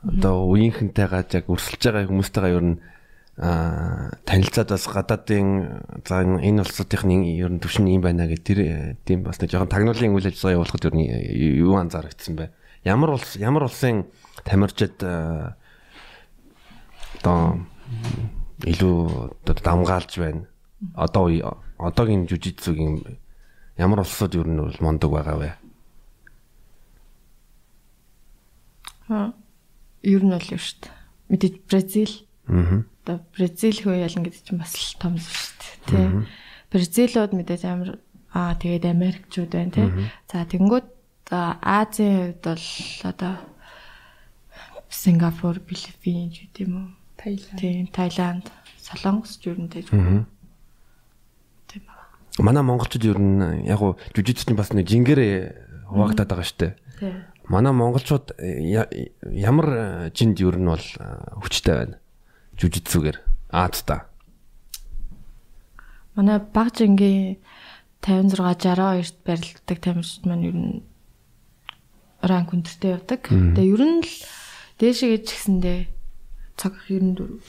одоо үеийнхэнтэйгээ яг өрсөлдөж байгаа хүмүүстэйгээ ер нь а танилцаад бас гадаадын за энэ улсуудын ер нь төвшин юм байна гэх тэр тийм бас нэг жоохон тагнуулын үйл ажиллагаа явуулахад ер нь юу анзаарэгдсэн бэ? Ямар улс ямар улсын тамирчид одоо илүү одоо дамгаалж байна. Одоо одоогийн жүжигцүүгийн ямар улсууд ер нь бол мондөг байгаа вэ? Аа ер нь бол юу шүү дээ. Мэдээж Бразил. Аа одоо Бразил хөө ялан гэдэг чинь бас л том шүү дээ тий. Бразилууд мэдээж амар аа тэгээд Америкчууд байна тий. За тэгэнгүүт Азийн хувьд бол одоо Сингапур, Филиппин ч гэдэм үү. Таиланд. Тийм, Таиланд, Солонгос ч тийм. Тийм ба. Манай монголчууд ер нь яг уу жүжигч чинь бас нэг жингэрээ хуваагдаад байгаа шүү дээ. Тийм. Манай монголчууд ямар жинд ер нь бол хүчтэй байна жүжигцүүгээр Аадта. Манай баг жингийн 56 62-т барилддаг тамирчид маань ер нь ранг өндөртэй явдаг. Тэгээ ер нь л дээшээ гэж гисэндээ цаг 94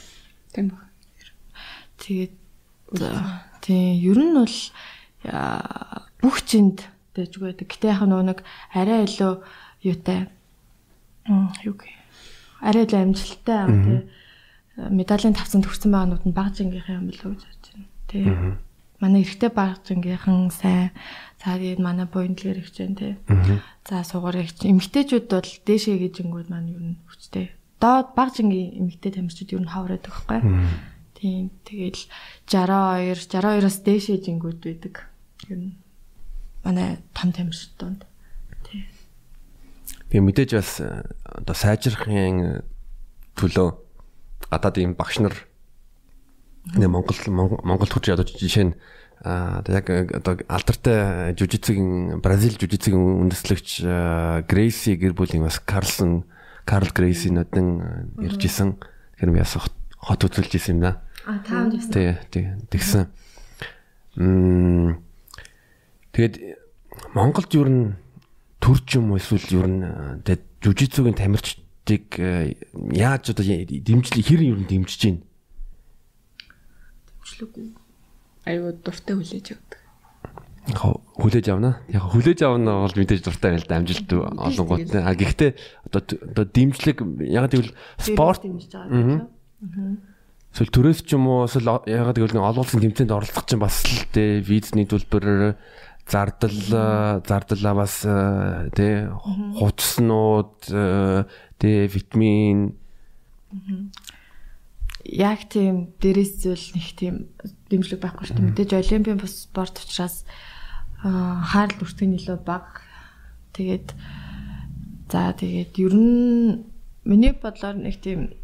тийм баг. Тэгээд тийм ер нь бол бүх чинд дэжг байдаг. Гэтэ яг нөгөө нэг арай илүү юутай юу гэ арай илүү амжилттай тий медалийн тавцанд хүрсэн байгаанууд нь баг жингийнхэн юм болов уу гэж бодож байна. Тий. Манай эрэгтэй баг жингийнхэн сайн за тэгээд манай буйндлэр их чинь тий. За сугаар их чинь эмэгтэйчүүд бол дээшээ гэж ингүүд маань юу н хүчтэй. Доод баг жингийн эмэгтэй тамирчид юу н хавраад байхгүй. Тийм тэгэл 62 62-аас дээшээ жингүүд байдаг. Юу н манай том тамирчид донд. Тий. Би мэдээж бас одоо сайжрахын төлөө гадаадын багш нар нэг Монгол Монгол хурж одоо жишээ нь а яг одоо алдартай жүжигцгийн Бразил жүжигцгийн үндэслэгч Грейси гэр бүлийн бас Карлсон Карл Грейси нөтөн иржсэн тэр нь яс хот үзүүлж исэн юм да. А таанд ясан. Тий, тий. Тэгсэн. Мм тэгээд Монголд юу н төрч юм эсвэл юу н тэгээд жүжигцгийн тамирч тийг э, яаж одоо дэмжлэг хэр юу дэмжиж гин? Дэмжлэггүй. Аюу дуртай хүлээж авдаг. Яг хүлээж авна? Яг хүлээж авна бол мэдээж дуртай байл да амжилт олонгууд а гэхдээ одоо одоо дэмжлэг яг гэвэл спорт дэмжиж байгаа эсвэл төрөөс ч юм уу эсвэл яг гэвэл олуулсан тэмцээнд оролцох чинь бас л дээ визний төлбөр зардал зардал бас тий хувцснууд тий витамин яг тийм дээрээс зүйл нэг тийм дэмжлэг байхгүй шүү дээ. Мэдээж олимпийн бус спорт учраас хаарал бүртгэн илүү бага. Тэгээд за тэгээд ер нь миний бодлоор нэг тийм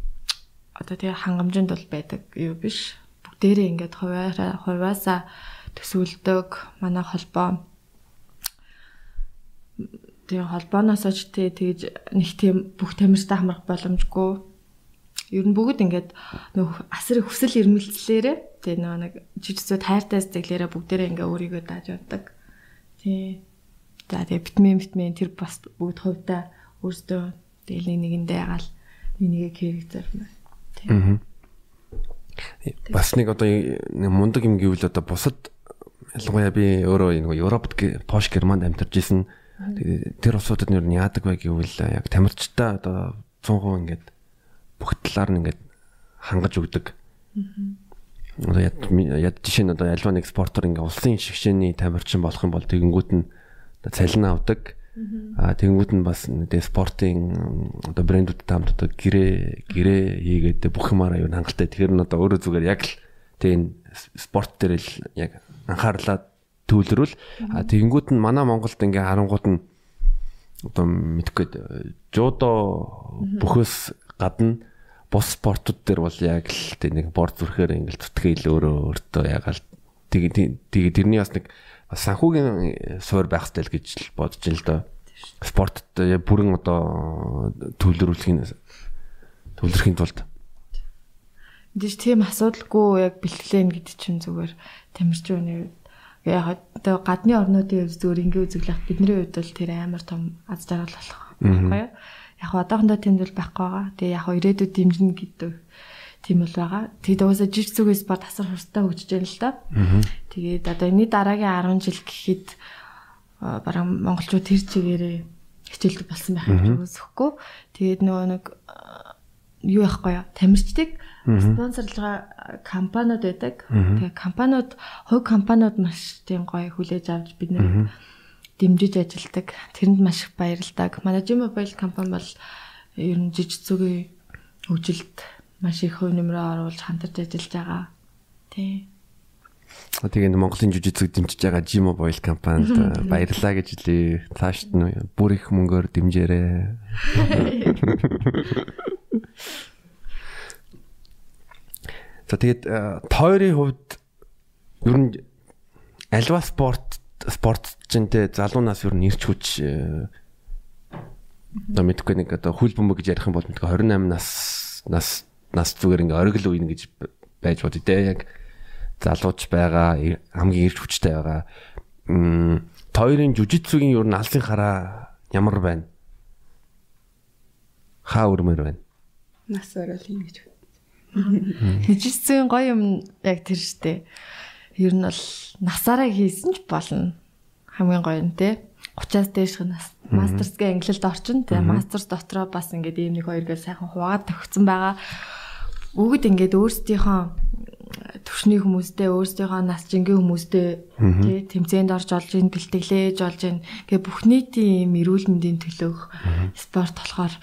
одоо тэгээ хангамжинд бол байдаг юу биш. Бүгдээрээ ингээд хуваараа хуваасаа төсөөлдөг манай холбоо тэгээ холбооноос ч тэгж нэг тийм бүх тамиртай хамрах боломжгүй. Ер нь бүгд ингээд нөх асар хүсэл эрмэлзлээрээ тэгээ нөө нэг жижигсүү тайртай сэтгэлээрээ бүгдээрээ ингээ өөрийгөө дааж явдаг. Тий. За тэгээ витамин витамин тэр бас бүгд хувьдаа өөрсдөө тэгэл нэг нэгэндээ ягаал нэг нэгэ хэрэг зарна. Аа. Бас нэг одоо мундаг юм гэвэл одоо бусад ялангуяа би өөрөө нэг Европт Пош Германд амьдарч исэн. Тэр улсуудад нь яадаг вэ гэвэл яг тамирчтай одоо 100% ингээд бүх талаар нь ингээд хангаж өгдөг. Одоо яд яд жишээ нь одоо альва нэг спортоор ингээ улсын шигшээний тамирчин болох юм бол тэгэнгүүт нь цалин авдаг. Аа тэгэнгүүт нь бас нэг спортын одоо брэндүүд таамд одоо гэрээ гэрээ хийгээд бүх юмараа юу хангалттай. Тэгэхээр нь одоо өөрөө зүгээр яг л тийм спорт дээр л яг анхаарлаа төвлөрүүл. Тэгэнгүүт нь манай Монголд ингээ харангууд нь одоо мэдхгүй жудо бүхөөс гадна бус спортууд дээр бол яг л тийм нэг бор зүрхээр ингээл зүтгэл өөрөө өөртөө ягаал тэгээ тэгээ тэрний бас нэг санхүүгийн суур байх хэрэгтэй л гэж бодож ин л доо. Спортод бүрэн одоо төвлөрүүлэхийн төвлөрөхийн тулд. Мэдээж тийм асуудалгүй яг бэлтгэлэн гэдэг чинь зүгээр тамирчин яг одоо гадны орнуудын хувьд зүгээр ингээ үзэглэх бидний хувьд бол тэр амар том аз жаргал болох байхгүй юу? Яг одоохондоо тэнд бол байхгүй байгаа. Тэгээ яг ирээдүйд дэмжинэ гэдэг тийм бол байгаа. Тэгээд уусаа жижиг зүгээс спорт асар хурцтай хөгжиж байна л да. Тэгээд одоо энэ дараагийн 10 жил гэхэд бараг монголчууд тэр чигээрээ хичээлдэг болсон байх юм үсэхгүй. Тэгээд нөгөө нэг юу яахгүй юу? Тамирчдыг спонсорлж байгаа компаниуд байдаг. Тэгээд компаниуд, хувь компаниуд маш тийм гоё хүлээж авч бид нэр дэмжиж ажилдаг. Тэрэнд маш их баярлалдаг. Манай Jim Mobile компани бол ер нь жижиг зүгийн хөгжилд маш их хувь нэмрээ оруулж хамтарч ажиллаж байгаа. Тий. Тэгээд Монголын жүжигцэг дэмжиж байгаа Jimo Boil компанид [LAUGHS] баярлалаа гэж хэлээ. Цаашд нь бүр их мөнгөөр дэмжээрэй. [LAUGHS] За тэгээд тойрын хувьд ер нь альва спорт спортчинтэй залуунаас ер нь ирч хүч одоо мэдгүй нэг одоо хүл бөмбөг гэж ярих юм бол мэдгүй 28 нас нас нас зүгээр ингээ оргил үеин гэж байж бод тэ яг залууч байгаа хамгийн эрч хүчтэй байгаа. М тоёрын жүжигцүгийн юу н алсын хараа ямар байна? Хаа өрмөр байна? Нас орол юм гэж. Жүжигцүгийн гоё юм яг тэр штэ. Ер нь бол насаараа хийсэн ч болно. Хамгийн гоё нь те. 30-аас дээш нас мастерс гэ англилд орчин. Тэгээ мастерс дотроо бас ингээд ийм нэг хоёр гээ сайхан хуваагаад төгссөн байгаа бүгд ингээд өөрсдийнхөө төвшний хүмүүстэй өөрсдийнхөө нас жингийн хүмүүстэй тий тэмцээнд орж олж ин бэлтгэлээж олж ин гэ бүх нийтийн эрүүл мэндийн төлөөх спорт болохоор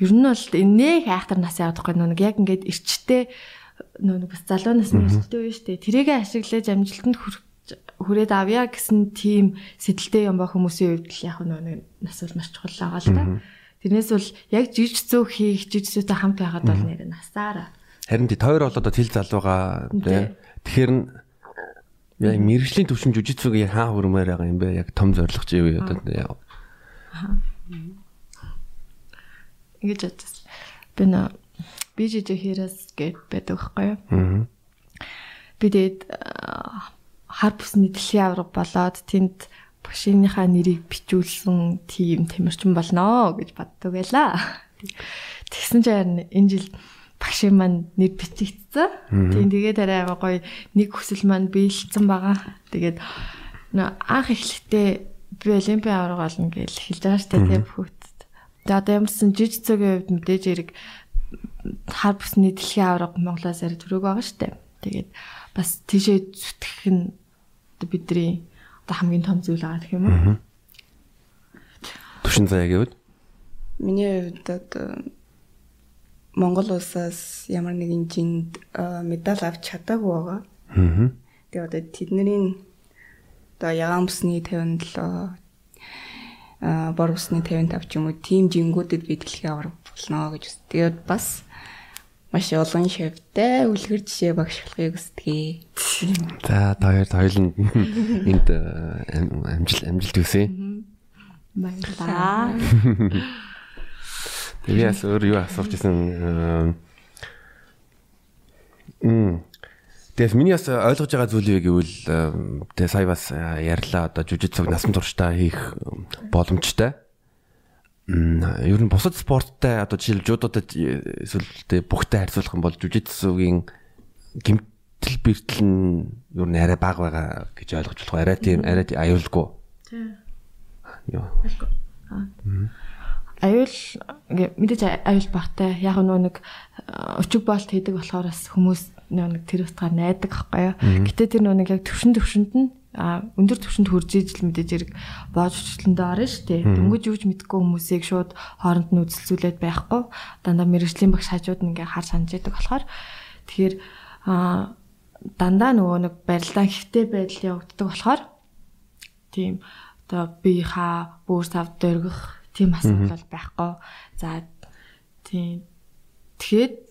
ер нь бол нэг айхтар нас явахгүй нэг яг ингээд эрчтэй нөө бас залуу насны эрчтэй үе штэ тэрийг ашиглаж амжилтанд хүрээд авъя гэсэн тийм сэтэлтэй юм ба хүмүүсийн хувьд яг нөө нас бол маш чухал байгаа л да. Тэрнээс бол яг жижиг зөө хийх жижиг зөөтэй хамт байгаад бол нэр насаараа. Харин тий тойр бол одоо тэл залууга тий. Тэгэхээр яг мэрэгжлийн төвшин зөөг хаа хөрмээр байгаа юм бэ? Яг том зорилго чи юу одоо яа. Ингэж бодсон. Би нэ би жижиг хэрэг гээд байдаг байхгүй юу? Аа. Би тэгээд хар бүсний дэлхийн авраг болоод тэнд багшийнхаа нэрийг бичүүлсэн тийм тамирчин болноо гэж боддог байлаа. Тэгсэн чинь энэ жил багшийн маань нэр бичигдсэн. Тийм тэгээд арай гоё нэг хүсэл маань биелсэн байгаа. Тэгээд нөө анх эхлэхдээ би олимпийн авраг олно гэж хэлж байгаа дээ тийм хүүхд. Тэгээд одоо ямарсан жижиг цогийн хувьд мэдээж эрэг хар бүсний дэлхийн авраг Монголоос арай төрөг байгаа дээ. Тэгээд бас тийшээ зүтгэх нь бидний одоо хамгийн том зүйл байгаа гэх юм уу? Түшин заяа гэвэл миний хувьд одоо Монгол улсаас ямар нэгэн жинд медаль авч чадаагүй байгаа. Аа. Тэгээ одоо тэдний одоо ягаан бүсний 57 а бор усны 55 ч юм уу тим жингүүдэд би дэлхийн авраг болно гэж үз. Тэгээд бас маш олон шавьтай үлгэр жишээ багшлахыг хүсдэгэ. За таяр хоёуланд энд амжилт амжилт хүсье. Баярлалаа. Тэгээс өөр юу асууж исэн м Тэгээс миний бас ойлгож байгаа зүйл юу гэвэл тэгээ сая бас ярьлаа одоо жүжигцэг насан туршдаа хийх боломжтой. Ер нь бусад спорттой одоо жишээл жуудуудад эсвэл тэгээ бүгтэй харьцуулах юм бол жүжигцгийн гимтэл бэртэл нь ер нь арай бага байгаа гэж ойлгож болох арай тийм арай аюулгүй. Тийм. Йоо. Аюул мэдээж аюул багтай. Яг нөгөө нэг өчиг болт хийдэг болохоор бас хүмүүс нэг тэр утгаар найдаг байхгүй юу. Гэтэ тэр нэг яг төвшин төвшөнд нь а өндөр төвшөнд хурж ижил мэдээж хэрэг боож өчлөндөө орно шүү дээ. Дөнгөж юуж мэдгүй хүмүүсийг шууд хооронд нь үзэлцүүлээд байхгүй. Дандаа мэрэгжлийн багш хажууд нь ингээ хар санаж идэг болохоор тэгэхээр а дандаа нөгөө нэг барилдаан хөвтэй байдал явагддаг болохоор тийм одоо би хаа бүр сав дөргөх тийм асуудал байхгүй. За тийм тэгэхэд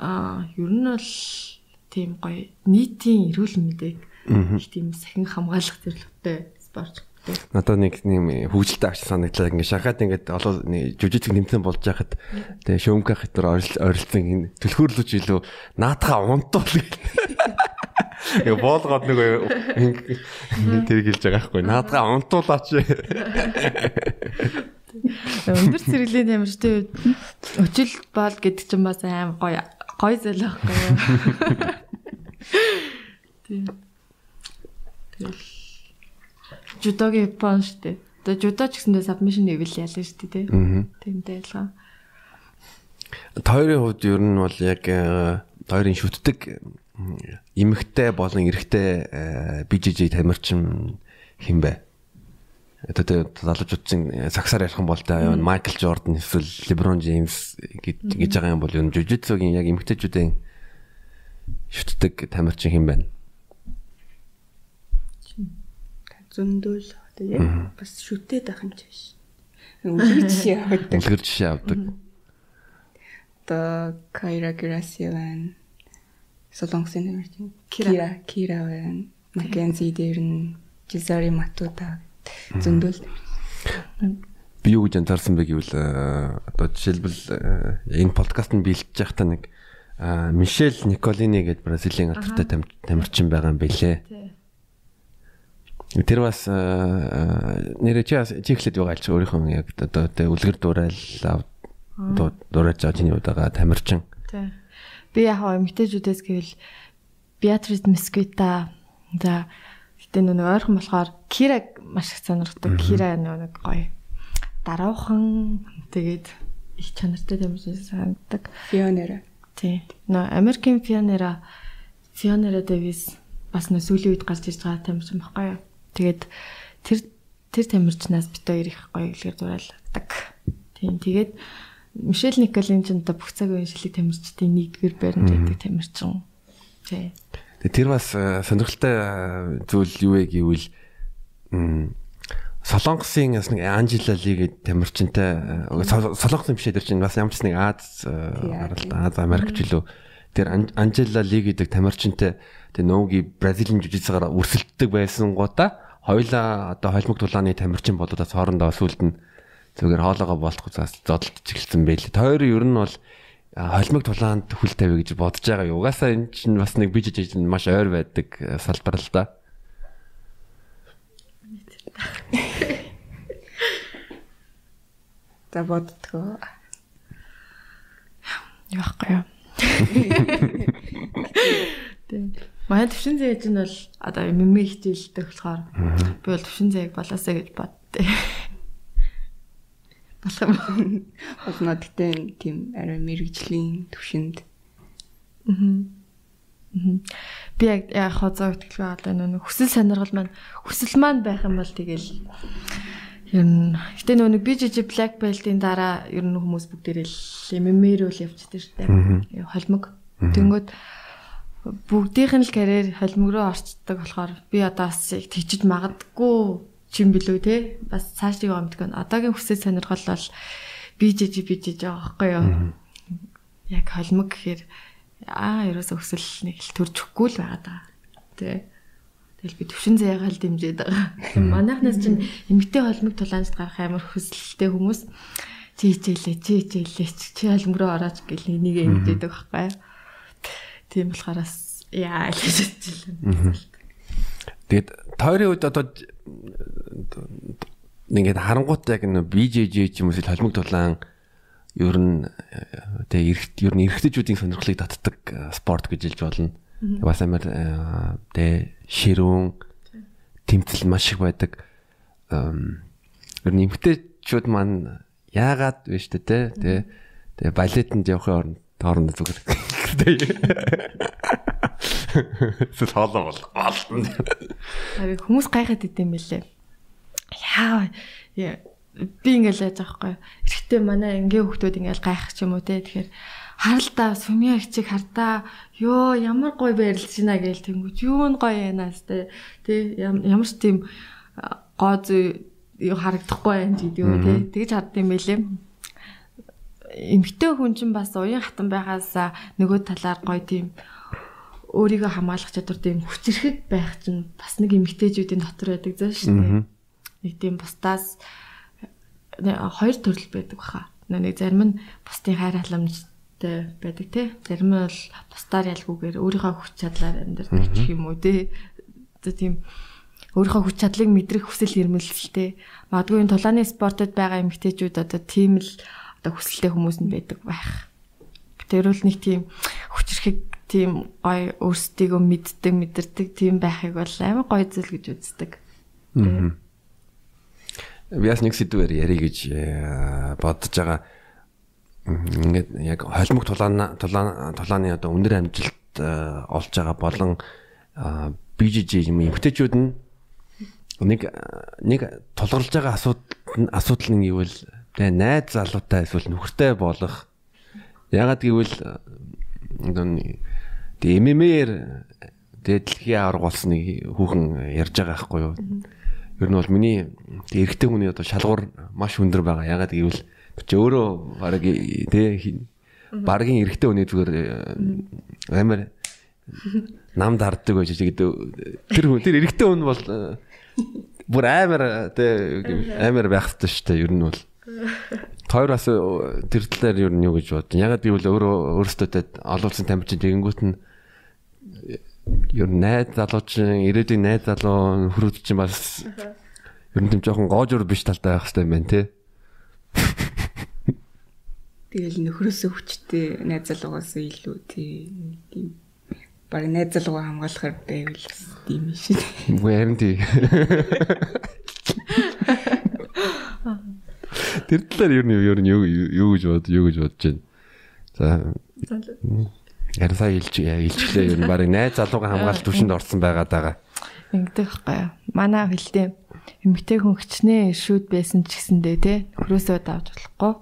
аа ер нь бол тийм гоё нийтийн эрүүл мэдээг их тийм сахин хамгаалах зорилготой спорт Надад нэг нэм хөвгөлтэй авч санагдлаа ингээ шахаад ингээд олоо жүжигчг нэмтэн болж яхад тэгээ шөөмках хэтэр ойролцсон энэ төлхөөрлөж илүү наатахаа унтуул гэх. боолгоод нэг тэр гэлж байгаа байхгүй наатахаа унтуулаач. Өндөр цэрэглэлийн тамирчдын үед өчил боол гэдэг чинь бас аим гоё Гой зөл байхгүй юу? Тийм. Тэгэл жудогийн япон шүү дээ. Тэгээ жудо ч гэсэндээ submission level ялна шүү дээ, тийм. Тэмтэй ялгаа. Тойрын хувьд ер нь бол яг тойрын шүтдэг эмэгтэй болон эрэгтэй BJJ тамирчин хин бэ? Одоо залуучуудын сагсаар ярих юм бол та Майкл Жордан эсвэл Леброн Джеймс гэж байгаа юм бол юу жужитсугийн яг эмгтээчүүдийн шүтдэг тамирчин хэм байна. Одоо яг бас шүтээд байх юм чиш. Үлгэр жишээ авдаг. Үлгэр жишээ авдаг. Одоо Кайра Граси байна. Солонгосын тамирчин Кира Кира байна. Маккензи дээр нь Жизари Матуда зөндөл би юу гэж анзаарсан бэ гэвэл одоо жишээлбэл энэ подкаст нь биелж байхдаа нэг Мишель Николини гэдэг Бразилийн алдартай тамирчин байгаа юм бэлээ. Тэр бас нэрээ чи чи ихлэд байгаа чи өөрийнхөө яг одоо тэ үлгэр дуурайл дуурайж байгаа чиний удаага тамирчин. Би яг эмгтээчүүдээс гэвэл Beatrice Mesquita за гэтээ нэг ойрхон болохоор Кира маш их сонирхдаг. Кира нэг гоё даруухан тэгээд их чанартай тамирчин санагддаг. Фионера. Тий. Нөө Америкийн Фионера Фионера Дэвис бас нөө сүүлийн үед гарч ирж байгаа тамирчин баггүй юу. Тэгээд тэр тэр тамирчнаас бит хоёр их гоё илгээр дураалдаг. Тийм. Тэгээд Мишель Николин ч одоо бүх цаг үеийн шилэг тамирчдын нэгдүгээр байранд байдаг тамирчин. Тий. Тэр бас сонирхолтой зүйл юу вэ гэвэл Солонгосын бас нэг Анжела Ли гэдэг тамирчинтай Солонгосын бишээ тэр чинь бас ямар ч нэг Аз гаралт Аз Америкч лөө тэр Анжела Ли гэдэг тамирчинтай тэр нөөгийн Бразилийн жижигсээр өрсөлддөг байсан гоота хоёлаа одоо холимог тулааны тамирчин болоодаас хоорондоо сүлд нь зүгээр хоолоогоо болтох заас зодолт чиглэсэн байлээ. Тойр ер нь бол холимог тулаанд хүл тавь гэж бодож байгаа юу. Угаасаа энэ чинь бас нэг бижиж маш ойр байдаг салбар л да. [LAUGHS] За боддгоо. Яахгүй юу. [LAUGHS] Тийм. Манай төвшин зээж нь бол одоо мэмэ хичээлдэг болохоор би бол төвшин зээг болоосаа гэж боддээ. Болох юм. Болно гэхдээ тийм арай мэрэгжлийн төвшөнд. Би яг яг хозоо итгэлгүй одоо нэг хүсэл сонирхол маань хүсэл маань байх юм бол тэгэл ер нь гэтээ нөгөө би жижиг black belt-ийн дараа ер нь хүмүүс бүгдээрээ MMA руу л явчихдаг шүү дээ. Холимог. Тэнгүүд бүгдийнх нь л карьер холимог руу орцдог болохоор би одоо бас тэгчиж магадгүй чим билүү те бас цааш юу юм гэдг. Одоогийн хүсэл сонирхол бол би жижиг би жижиг байгаа байхгүй юу. Яг холимог гэхээр аа ерөөсө өсөл нэг л төрчихгүй л байгаа да. Тэ. Тэгэл би төвшин заяагаал дэмжиж байгаа. Манайхнаас чинь эмгтэй холмог тулаанч гарах амар хүсэлтэй хүмүүс чи хичээлээ чи хичээлээ чи холмог руу орооч гэл нэг эмгдээдэг байхгүй. Тийм болохоор бас яа л гэж хэлсэн. Тэгээд тойрын үед одоо ингээд харангуут яг нэг BJJ ч юм уу холимог тулаан ер нь тэгээ эрэгт ер нь эрэгтэйчүүдийн сонирхлыг татдаг спорт гэж хэлж болно. Бас амар тэгээ ширүүн тэмцэл маш их байдаг. Ер нь эмэгтэйчүүд маань яагаад вэ штэ те тэгээ тэгээ балетанд явахын оронд оронд зүгээр. [LAUGHS] Эсвэл хоолоо бол болтон. Харин хүмүүс гайхаад идэм байлээ. Яа би ингээл яаж байгаа байхгүй. Эрэхтэй манай ингийн хүмүүс ингээл гайхах ч юм уу те. Тэгэхээр харалтаа сүмья хчиг хартаа ёо ямар гоё байрлаж байна гээл тэнгүүч юу н гоё янаас те. Тэ ямар ч тийм гоо зүй юу харагдахгүй юм гэдэг үү те. Тэгж хардсан байлээ эмгтэй хүн чинь бас уян хатан байгаас нөгөө талаар гоё тийм өөрийгөө хамгаалах чадвар тийм хүчрэхэд байх чинь бас нэг эмгтээчүүдийн дотор байдаг заа шүү дээ. Нэг тийм бусдаас хоёр төрөл байдаг баха. Нэг зарим нь бусдын хайр халамжтай байдаг тий. Зарим нь бол бусдаар ялгүйгээр өөрийнхөө хүч чадлаар амьдардаг ч юм уу тий. За тийм өөрийнхөө хүч чадлыг мэдрэх хүсэл эрмэлзэлтэй. Магадгүй энэ тулааны спортод байгаа эмгтээчүүд одоо тийм л одоо хүсэлтэй хүмүүс нь байдаг байх. Тэрүүл нэг тийм хүчрэхэг тийм гой өөрсдийгөө мэддэг мэдэрдэг тийм байхыг бол амар гой зүйл гэж үздэг. Би бас нэг сэдвээр ярих гэж э, бодож байгаа. Ингээд яг холимог тулаана тулааны одоо өндөр амжилт э, олж байгаа болон BJJ юм эмгтээчүүд нь нэг нэг тулгарлаж байгаа асуудал асуудал нь вэ? Тэгээ найз залуутай эсвэл нөхөртэй болох ягаад гэвэл одоо Тэгээ тэгээ дэлхийн авраг болсон нэг хүүхэн ярьж байгаа байхгүй юу? Ер нь бол миний эрэгтэй хүний одоо шалгуур маш өндөр байгаа. Ягаад гэвэл чи өөрөө баг тэгээ багийн эрэгтэй хүний зүгээр э, амар нам дарддаг байж гэдэг. Тэр хүн тэр эрэгтэй хүн бол э, бүр амар тэгээ амар байх хэрэгтэй шүү дээ. Ер нь бол Хоёр бас тэр талаар ер нь юу гэж бодож. Ягаад гэвэл өөрөө өөрөөсөө олуулсан тамирчин тэгэнгүүт нь ер нь найз залуучин ирээдүйн найз залуу хөрөөд чинь бас ер нь тийм жоохон гоожур биш талтай байх хэрэгтэй юм байна те. Тэгэл нөхрөөсөө хүчтэй найз залуугаас илүү тийм баг найз залуугаа хамгаалахар байвал тийм шээ. Үгүй харин тий. Тэр талаар ер нь ер нь юу юу гэж бод юу гэж бодож байна. За. Яр сая илж илжлээ ер нь баг найз залууга хамгаалалт төвшөнд орсон байгаад байгаа. Ингэдэг байхгүй юу? Манай хэлтэй эмгтэй хүн хичнээн шүүд байсан ч гэсэндээ те хөрөөсөө давж болохгүй.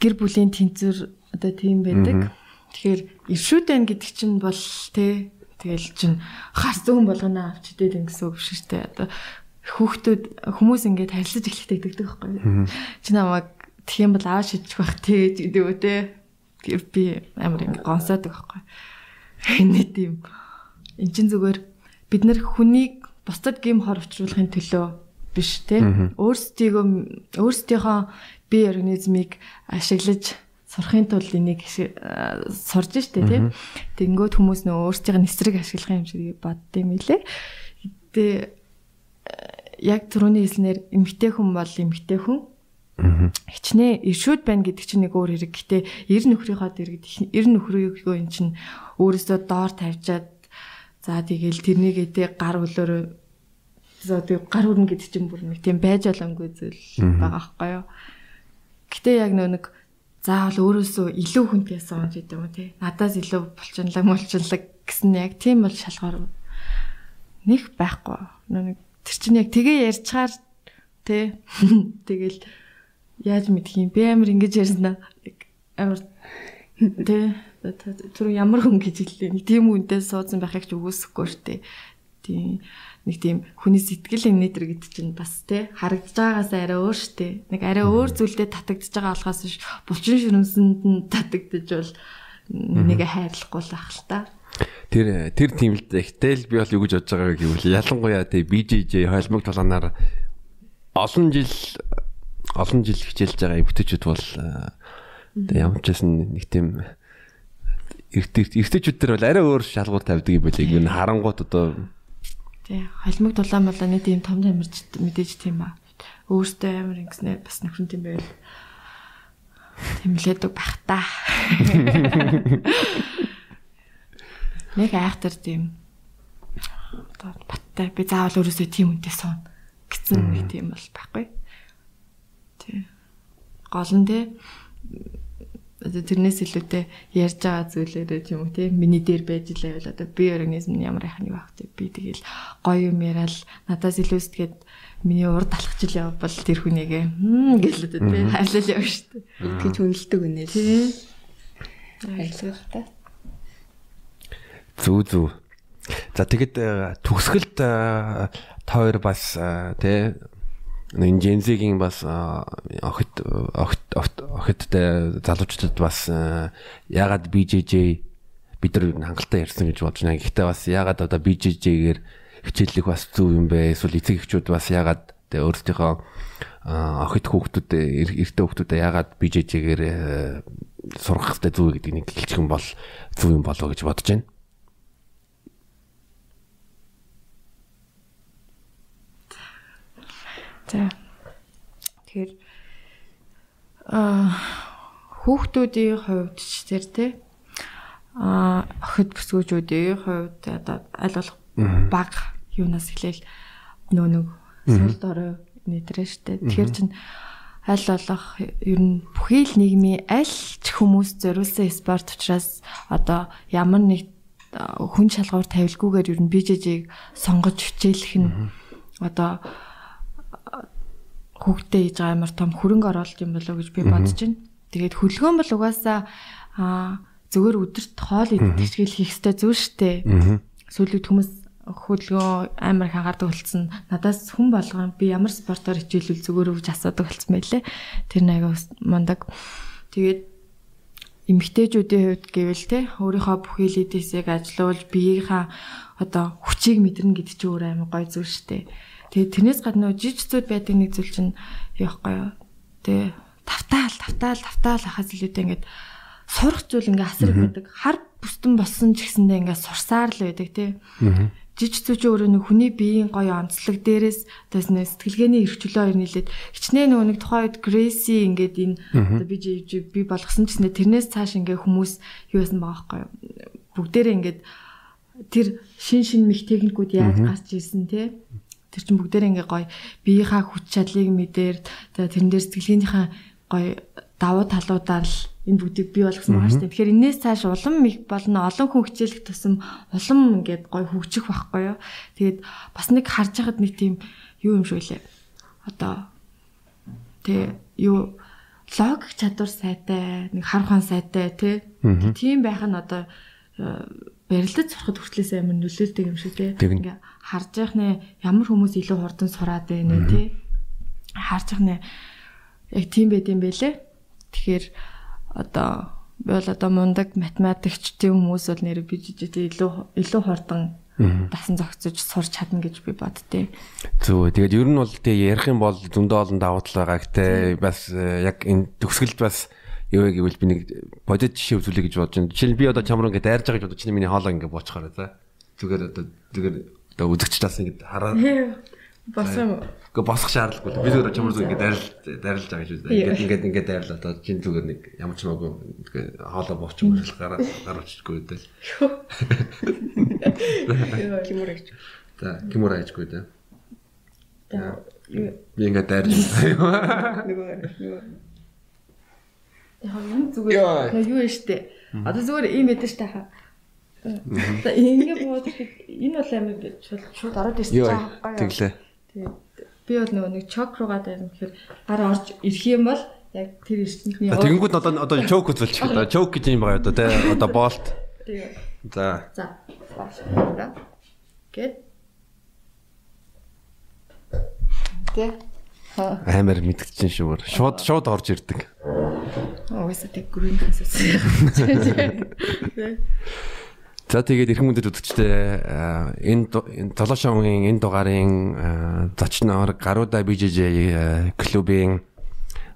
Гэр бүлийн тэнцвэр одоо тийм байдаг. Тэгэхээр иршүүд байна гэдэг чинь бол те тэгэл чин хар зүүн болгоно авч идэл ингэсэн үг биш те одоо хүүхдүүд хүмүүс ингээд харилцаж эхлэхдээ дэгдэг байхгүй юу? Чи намайг тэгэх юм бол аав шидчих байх те гэдэг үү те би амар ингэ гонсоодаг байхгүй. Нэг тийм эн чин зүгээр бид нар хүнийг бусдад гим хор учруулахын төлөө биш те өөрсдийгөө өөрсдийнхөө бие организмыг ашиглаж сурахын тулд энийг сурж штэ тий. Тэнгүүд хүмүүс нөө өөрсдийн нэсрэг ашиглах юм шиг боддсон юм лээ. Тэгээ яг түрүүний хэлснээр эмгтэй хүн бол эмгтэй хүн Хичнээн ишүүд байна гэдэг чинь нэг өөр хэрэг. Гэтэ ер нөхрийнхөө дэргэд ер нөхрийгөө эн чинь өөрөөсөө доор тавьчаад за тэгэл тэрнийгээ тэ гар хөлөөрөө за тэг гар хүрнэ гэдэг чинь бүр нэг тийм байж боломгүй зүйл байгаа байхгүй юу. Гэтэ яг нөө нэг заавал өөрөөсөө илүү хүнтэй соонж идэв юм те. Надаас илүү булчинлаг мулчинлаг гэсэн яг тийм бол шалгаар нэг байхгүй. Нөө нэг тэр чинь яг тгээ ярьчаар те. [LAUGHS] Тэгэл яаж мэдх юм бэ амар ингэж ярьснаа амар тэ тэр ямар хүн гэж хэллээ. Нэг тийм хүнтэй суудсан байхыг ч үгүйсэхгүй штэ тийм. Нэг тийм хүний сэтгэл инээдэр гэдэг чинь бас тэ харагдаж байгаагаас арай өөр штэ нэг арай өөр зүйлдээ татагдж байгаа болохоос биш булчин ширэмсэнд нь татагдж бол нэг хайрлахгүй л ах л та. Тэр тэр тийм л ихтэл би бол юу гэж бодож байгааг гэвэл ялангуяа тий BJJ холимог толгоноор олон жил олон жил хичээлж байгаа эмгтээчүүд бол тэгээ ямар ч байсан нэг тийм эргэжүүд төр бол арай өөр шалгуур тавьдаг юм байлээ. Энэ харангуут одоо тий холимог дулаан болоо нэг тийм том тамирч мэдээж тийм ба. Өөртөө амар ингэснээр бас нөхрөн тийм байвал тэмлээдэг бах та. [LAUGHS] Нэг айхтар тийм одоо баттай би заавал өөрөөсөө тийм үнтэй суун гэсэн нэг тийм бол байхгүй. Тий. Гол нь те тэрнээс илүүтэй ярьж байгаа зүйлээрээ ч юм уу тийм миний дээр байж лээ бол одоо би организм ямар яхах нэг баг тийм би тэгэл гоё юм яриад надаас илүү сэтгэхэд миний урд талхаж л явбал тэр хүнийгээ хм гэлээ тийм хайрлал явна шүү дээ. Тэгж хүнэлдэг үнэ л. Тийм. Хайрлалтай. Зүг зүг. За тэгэд төгсгөлд тоор бас тий энэ Жензигийн бас охид охид охидтай залуучуудад бас ягаад BJJ бид нар хангалттай ярьсан гэж бодож байна. Гэхдээ бас ягаад одоо BJJ-гээр хичээллэх бас зөв юм бэ? Эсвэл эцэг эхчүүд бас ягаад тэ өөрсдийнхөө охид хүүхдүүд эрэгтэй хүүхдүүдэд ягаад BJJ-гээр сурах хэрэгтэй зөв гэдгийг нэг хэлчих юм бол зөв юм болоо гэж бодож байна. За. Тэгэхээр аа хүүхдүүдийн хувьд ч тэр тий аа охид бүсгүүчүүдийн хувьд одоо аль болох баг юунаас эхлээл нөө нэг сүлд орой нэтрэн штэ. Тэгэхээр чин аль болох ер нь бүхий л нийгмийн аль ч хүмүүс зориулсан спорт учраас одоо ямар нэг хүн шалгуур тавилгүйгээр ер нь бижэжийг сонгож хичээлэх нь одоо хүүхдээ хийж байгаа амар том хөрөнгө оруулалт юм болоо гэж би бодож байна. Тэгээд хөдөлгөөн бол угаасаа зөвөр өдөрт хоол идэх шиг хийх хэрэгтэй зүйл штэ. Сүүлд хүмүүс хөдөлгөөн амар хагаардаг болсон. Надаас хүн болгоо би ямар спортоор хичээлвэл зүгээр өвж асуудаг болсон байлээ. Тэр нэг мундаг. Тэгээд эмгтээчүүдийн хувьд гэвэл те өөрийнхөө бүхий л эдээсийг ажилуулж биеийнхаа одоо хүчийг мэдэрнэ гэдэг чинь өөр амар гой зүйл шүү дээ. Тэгээ тэрнээс гадна нөө жижигцүүд байдаг нэг зүйл чинь яахгүй юу. Тэгээ тавтаал тавтаал тавтаал хахаас илүүтэй ингээд сурах зүйл ингээ асар байдаг. Хар бүстэн болсон ч гэсэндээ ингээ сурсаар л байдаг тий. Жижигцүүд ч өөрөө нэг хүний биеийн гоё онцлог дээрээс тас нэ сэтгэлгээний эрхчлөө хоёр нийлээд хичнээн нөгөө нэг тухайн үед Грэси ингээд энэ одоо би би болгосон ч гэсэн тэрнээс цааш ингээ хүмүүс юу байсан байгаа байхгүй бүгдээрээ ингээд тэр шин шин мэх техникүүд яаж гарч ирсэн те Тэр чинь бүгдээр ингээ гоё биеийнхаа хүч чадлыг мэдээр тэрэн дээр сэтгэлгээнийхээ гоё давуу талуудаар л энэ бүгдийг бий болгосон байгаа шүү дээ. Тэгэхээр энээс цааш улам их болно олон хүн хичээлэх тусам улам ингээд гоё хөгжих байхгүй юу. Тэгээд бас нэг харж байхад нэг тийм юу юм шүү лээ. Одоо тэг юу логик чадвар сайтай, нэг хар ухаан сайтай тий. Тийм байх нь одоо барилдаж сурахад хүртлээс амар нөлөөлдөг юм шиг тий. Ингээ харж явах нэ ямар хүмүүс илүү хурдан сураад байна тий. Харж явах нэ яг тийм байд юм бэлээ. Тэгэхээр одоо би бол одоо мундаг математикч тийм хүмүүс бол нэр би жижиг илүү илүү хурдан дасан зохицож сурч чадна гэж би боддتي. Зөв. Тэгээд ер нь бол тэгээ ярих юм бол зөндөө олон давуу тал байгаа гэхдээ бас э, яг энэ төгсгөлд бас юу гэвэл би нэг бодит жишээ үзүүлэх гэж бодож байна. Жишээл би одоо чамруу ингээд дайрж байгаа гэж бодож чинь миний хоолоо ингээд боочхоор за. Зүгээр одоо зүгээр одоо үзэгч таас ингээд хараад Босоо. Гэхдээ босох шаардлагагүй. Би зүгээр чамруу ингээд дайрлж дайрлж байгаа гэж байна. Ингээд ингээд ингээд дайрлаа. Одоо чинь зүгээр нэг ямар ч магадгүй ингээд хоолоо боочих юм гараад гаруучгүй дээ. Кимур аяч. За, кимур аячгүй дээ. Би ингээд дайрлж [LAUGHS] байгаа. Нөгөө нөгөө Яг юм зүгээр. Юу вэ штэ. Одоо зүгээр ийм байдаг штэ хаа. За ингэ бод энэ бол амиг шууд шууд ороод ирсэн чаа. Тэглээ. Тэгээд би бол нөгөө нэг чок руугаа дайрна гэхээр гар орж ирэх юм бол яг тэр эрдэнтний Тэгэнгүүт одоо одоо чок үзүүлчих одоо чок гэж юм байгаа одоо тий одоо болт. Тэгээ. За. За. Гэт. Тэ. Амар мэдгдэж шүүр. Шууд шууд орж ирдэг. Уусаа тэг гүрийн хасуусан. [LAUGHS] За тэгээд эрхэм хүндэт үзэгчдээ энэ толошоонгийн энэ дугаарын зочноор Гаруда BJJ клубын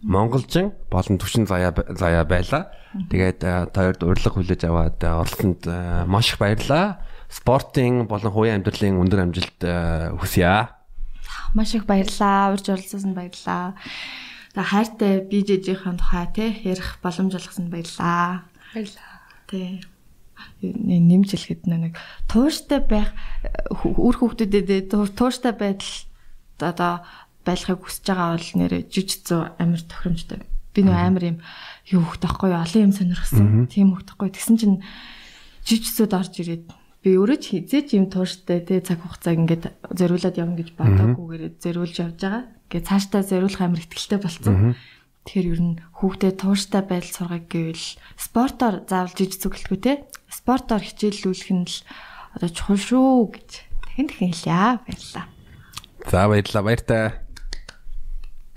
Монголжин болон төвшин заяа заяа байла. Тэгээд таард урилга хүлээж аваад оролцсонд маш их баярлаа. Спортын болон хувийн амьдралын өндөр амжилт хүсье. Маш их баярлаа. Урьж оролцсонд баярлаа. За хайртай BJJ-ийн тухай тий ярих боломж олгосонд баярлаа. Баярлаа. Тий нэмж хэлэхэд нэг тууштай байх үр хүүхдүүдэд тууштай байдал одоо байлахыг хүсэж байгаа бол нэрэ жижигцүү амар тохиромжтой. Би нөө амар юм юу хөх тахгүй олон юм сонирхсан. Тийм хөх тахгүй. Тэгсэн чинь жижигцүүд орж ирээд би өөрөө ч хизээч юм тууштай те цаг хугацааг ингээд зориулаад явна гэж бодоагүйгээр зориулж явж байгаа. Ингээд цаашдаа зориулах амар ихтгэлтэй болсон. Тэгэхээр ер нь хүүхдэд тууштай байдал сургах гэвэл спортоор заавал жижигцүү гэлтгүй те. Спортоор хичээллүүлэх нь л одоо чухал шүү гэж. Тэгин тэгин хэлье. Баярлалаа. За баярлалаа. Баяртай.